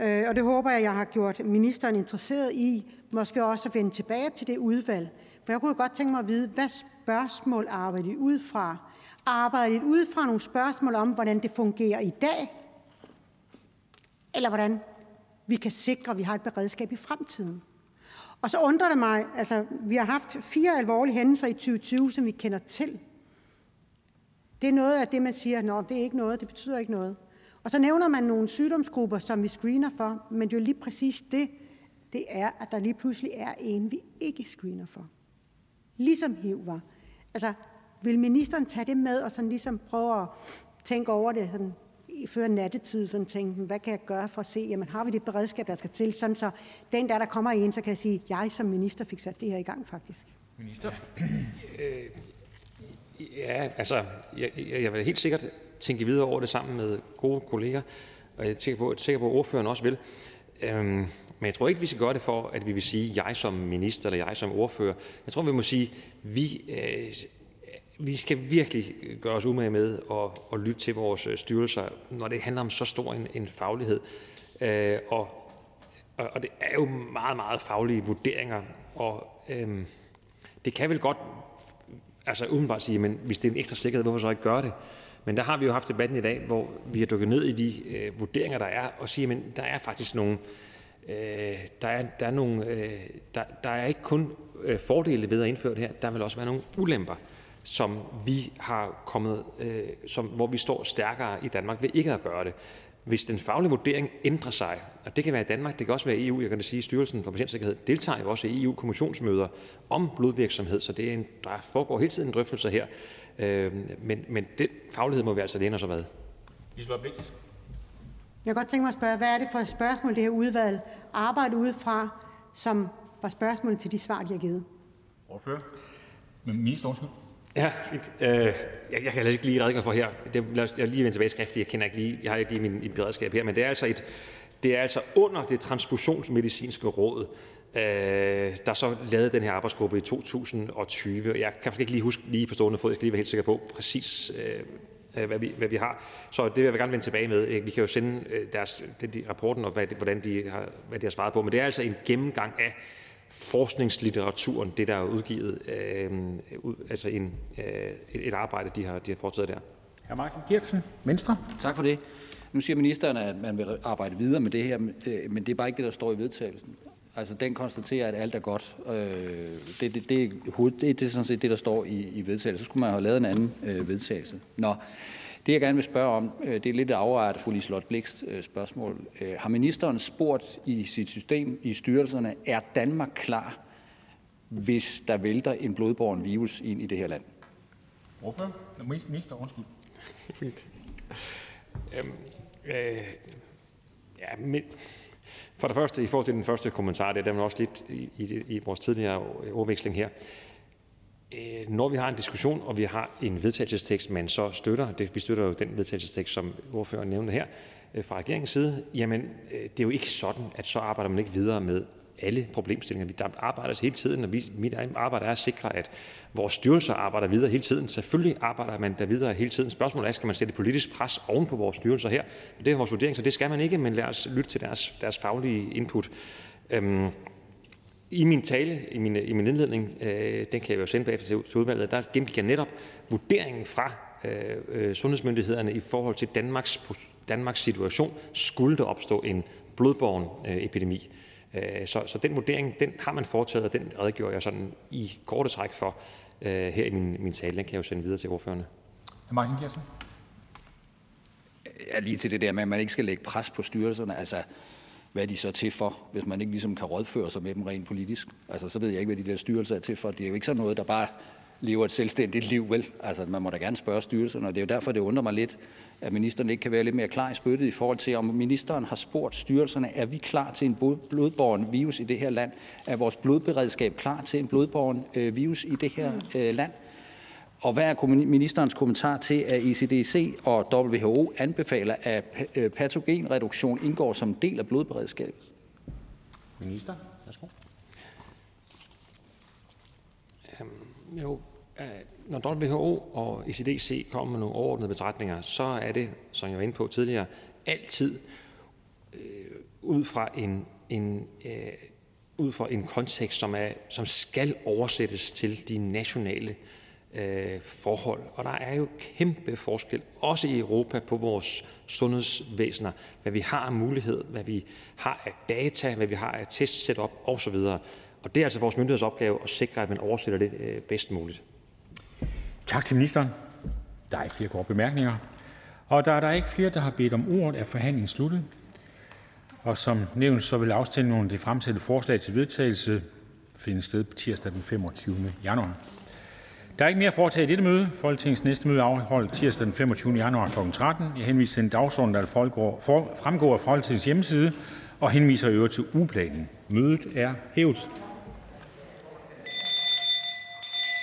Øh, og det håber jeg, jeg har gjort ministeren interesseret i, måske også at vende tilbage til det udvalg. For jeg kunne godt tænke mig at vide, hvad spørgsmål arbejder I ud fra? Arbejder I ud fra nogle spørgsmål om, hvordan det fungerer i dag? Eller hvordan vi kan sikre, at vi har et beredskab i fremtiden? Og så undrer det mig, altså vi har haft fire alvorlige hændelser i 2020, som vi kender til. Det er noget af det, man siger, at det er ikke noget, det betyder ikke noget. Og så nævner man nogle sygdomsgrupper, som vi screener for, men det er jo lige præcis det, det er, at der lige pludselig er en, vi ikke screener for. Ligesom HIV var. Altså, vil ministeren tage det med og sådan ligesom prøve at tænke over det sådan, før nattetid, sådan tænkte, hvad kan jeg gøre for at se, jamen har vi det beredskab, der skal til, sådan så den der, der kommer ind, så kan jeg sige, jeg som minister fik sat det her i gang faktisk. Minister? Øh, ja, altså, jeg, jeg vil helt sikkert tænke videre over det sammen med gode kolleger, og jeg er sikker på, at ordføreren også vil. Øhm, men jeg tror ikke, vi skal gøre det for, at vi vil sige, jeg som minister eller jeg som ordfører. Jeg tror, vi må sige, vi, øh, vi skal virkelig gøre os umage med at, at lytte til vores øh, styrelser, når det handler om så stor en, en faglighed. Øh, og, og, og det er jo meget, meget faglige vurderinger, og øh, det kan vel godt altså umiddelbart sige, men hvis det er en ekstra sikkerhed, hvorfor så ikke gøre det? Men der har vi jo haft debatten i dag, hvor vi har dykket ned i de øh, vurderinger, der er, og siger, men der er faktisk nogle, øh, der, er, der, er nogle øh, der, der er ikke kun øh, fordele ved at indføre det her, der vil også være nogle ulemper, som vi har kommet, øh, som, hvor vi står stærkere i Danmark ved ikke at gøre det. Hvis den faglige vurdering ændrer sig, og det kan være i Danmark, det kan også være i EU, jeg kan da sige, at Styrelsen for Patientsikkerhed deltager jo også i EU-kommissionsmøder om blodvirksomhed, så det er en, der foregår hele tiden drøftelser her. Øh, men, men den faglighed må vi altså læne os hvad. Liselott Blix. Jeg kan godt tænke mig at spørge, hvad er det for spørgsmål, det her udvalg arbejder ud fra, som var spørgsmålet til de svar, de har givet? Ordfører. Men minister, undskyld. Ja, fint. Øh, jeg, jeg kan altså ikke lige redegøre for her. Det, jeg lige vende tilbage skriftligt. Jeg kender ikke lige, jeg har ikke lige min, min beredskab her, men det er altså et, det er altså under det transfusionsmedicinske råd, øh, der så lavede den her arbejdsgruppe i 2020. Jeg kan faktisk ikke lige huske lige på stående fod, jeg skal lige være helt sikker på præcis, øh, hvad, vi, hvad vi har. Så det vil jeg gerne vende tilbage med. Øh, vi kan jo sende øh, deres, deres, de, rapporten og hvad, hvordan de har, hvad de har svaret på, men det er altså en gennemgang af forskningslitteraturen, det der er udgivet, øh, ud, altså en, øh, et, et arbejde, de har, de har foretaget der. Hr. Martin Geertsen, Venstre. Tak for det. Nu siger ministeren, at man vil arbejde videre med det her, øh, men det er bare ikke det, der står i vedtagelsen. Altså, den konstaterer, at alt er godt. Øh, det, det, det, det, det er sådan set det, der står i, i vedtagelsen. Så skulle man have lavet en anden øh, vedtagelse. Nå, det jeg gerne vil spørge om, øh, det er lidt afrettet af fru Liselotte Blikst øh, spørgsmål. Øh, har ministeren spurgt i sit system, i styrelserne, er Danmark klar, hvis der vælter en blodborgen virus ind i det her land? Hvorfor? Minister, undskyld. øhm, øh, ja, men, for det første, i forhold til den første kommentar, det er der også lidt i, i, i vores tidligere ordveksling her. Øh, Øh, når vi har en diskussion, og vi har en vedtagelsestekst, man så støtter, det, vi støtter jo den vedtagelsestekst, som ordføreren nævnte her, øh, fra regeringens side, jamen øh, det er jo ikke sådan, at så arbejder man ikke videre med alle problemstillinger. Vi der arbejder hele tiden, og vi, mit arbejde er at sikre, at vores styrelser arbejder videre hele tiden. Selvfølgelig arbejder man der videre hele tiden. Spørgsmålet er, skal man sætte politisk pres oven på vores styrelser her? Det er vores vurdering, så det skal man ikke, men lad os lytte til deres, deres faglige input. Øhm, i min tale, i min, i min indledning, øh, den kan jeg jo sende bagefter til, til udvalget, der gennemgik jeg netop vurderingen fra øh, øh, sundhedsmyndighederne i forhold til Danmarks, Danmarks situation, skulle der opstå en blodborgen øh, epidemi. Øh, så, så den vurdering, den har man foretaget, og den redegør jeg sådan i korte træk for øh, her i min, min tale. Den kan jeg jo sende videre til ordførerne. Martin Gersen. Ja, lige til det der med, at man ikke skal lægge pres på styrelserne. Altså, hvad er de så til for, hvis man ikke ligesom kan rådføre sig med dem rent politisk? Altså, så ved jeg ikke, hvad de der styrelser er til for. Det er jo ikke sådan noget, der bare lever et selvstændigt liv, vel? Altså, man må da gerne spørge styrelserne, og det er jo derfor, det undrer mig lidt, at ministeren ikke kan være lidt mere klar i spyttet i forhold til, om ministeren har spurgt styrelserne, er vi klar til en blodborgen virus i det her land? Er vores blodberedskab klar til en blodborgen øh, virus i det her øh, land? Og hvad er ministerens kommentar til, at ECDC og WHO anbefaler, at øh, patogenreduktion indgår som del af blodberedskabet? Minister, værsgo. Øhm, jo, øh, når WHO og ECDC kommer med nogle overordnede betragtninger, så er det, som jeg var inde på tidligere, altid øh, ud fra en, en øh, ud fra en kontekst, som, er, som skal oversættes til de nationale øh, Øh, forhold. Og der er jo kæmpe forskel, også i Europa, på vores sundhedsvæsener, hvad vi har af mulighed, hvad vi har af data, hvad vi har af test setup osv. Og det er altså vores myndigheders opgave at sikre, at man oversætter det øh, bedst muligt. Tak til ministeren. Der er ikke flere korte bemærkninger. Og der er ikke flere, der har bedt om ordet, er forhandlingen sluttet. Og som nævnt, så vil afstemningen om det fremsatte forslag til vedtagelse finde sted på tirsdag den 25. januar. Der er ikke mere at foretage i dette møde. Folketingets næste møde afholdes tirsdag den 25. januar kl. 13. Jeg henviser til den dagsorden, der fremgår af Folketingets hjemmeside, og henviser øvrigt til ugeplanen. Mødet er hævet.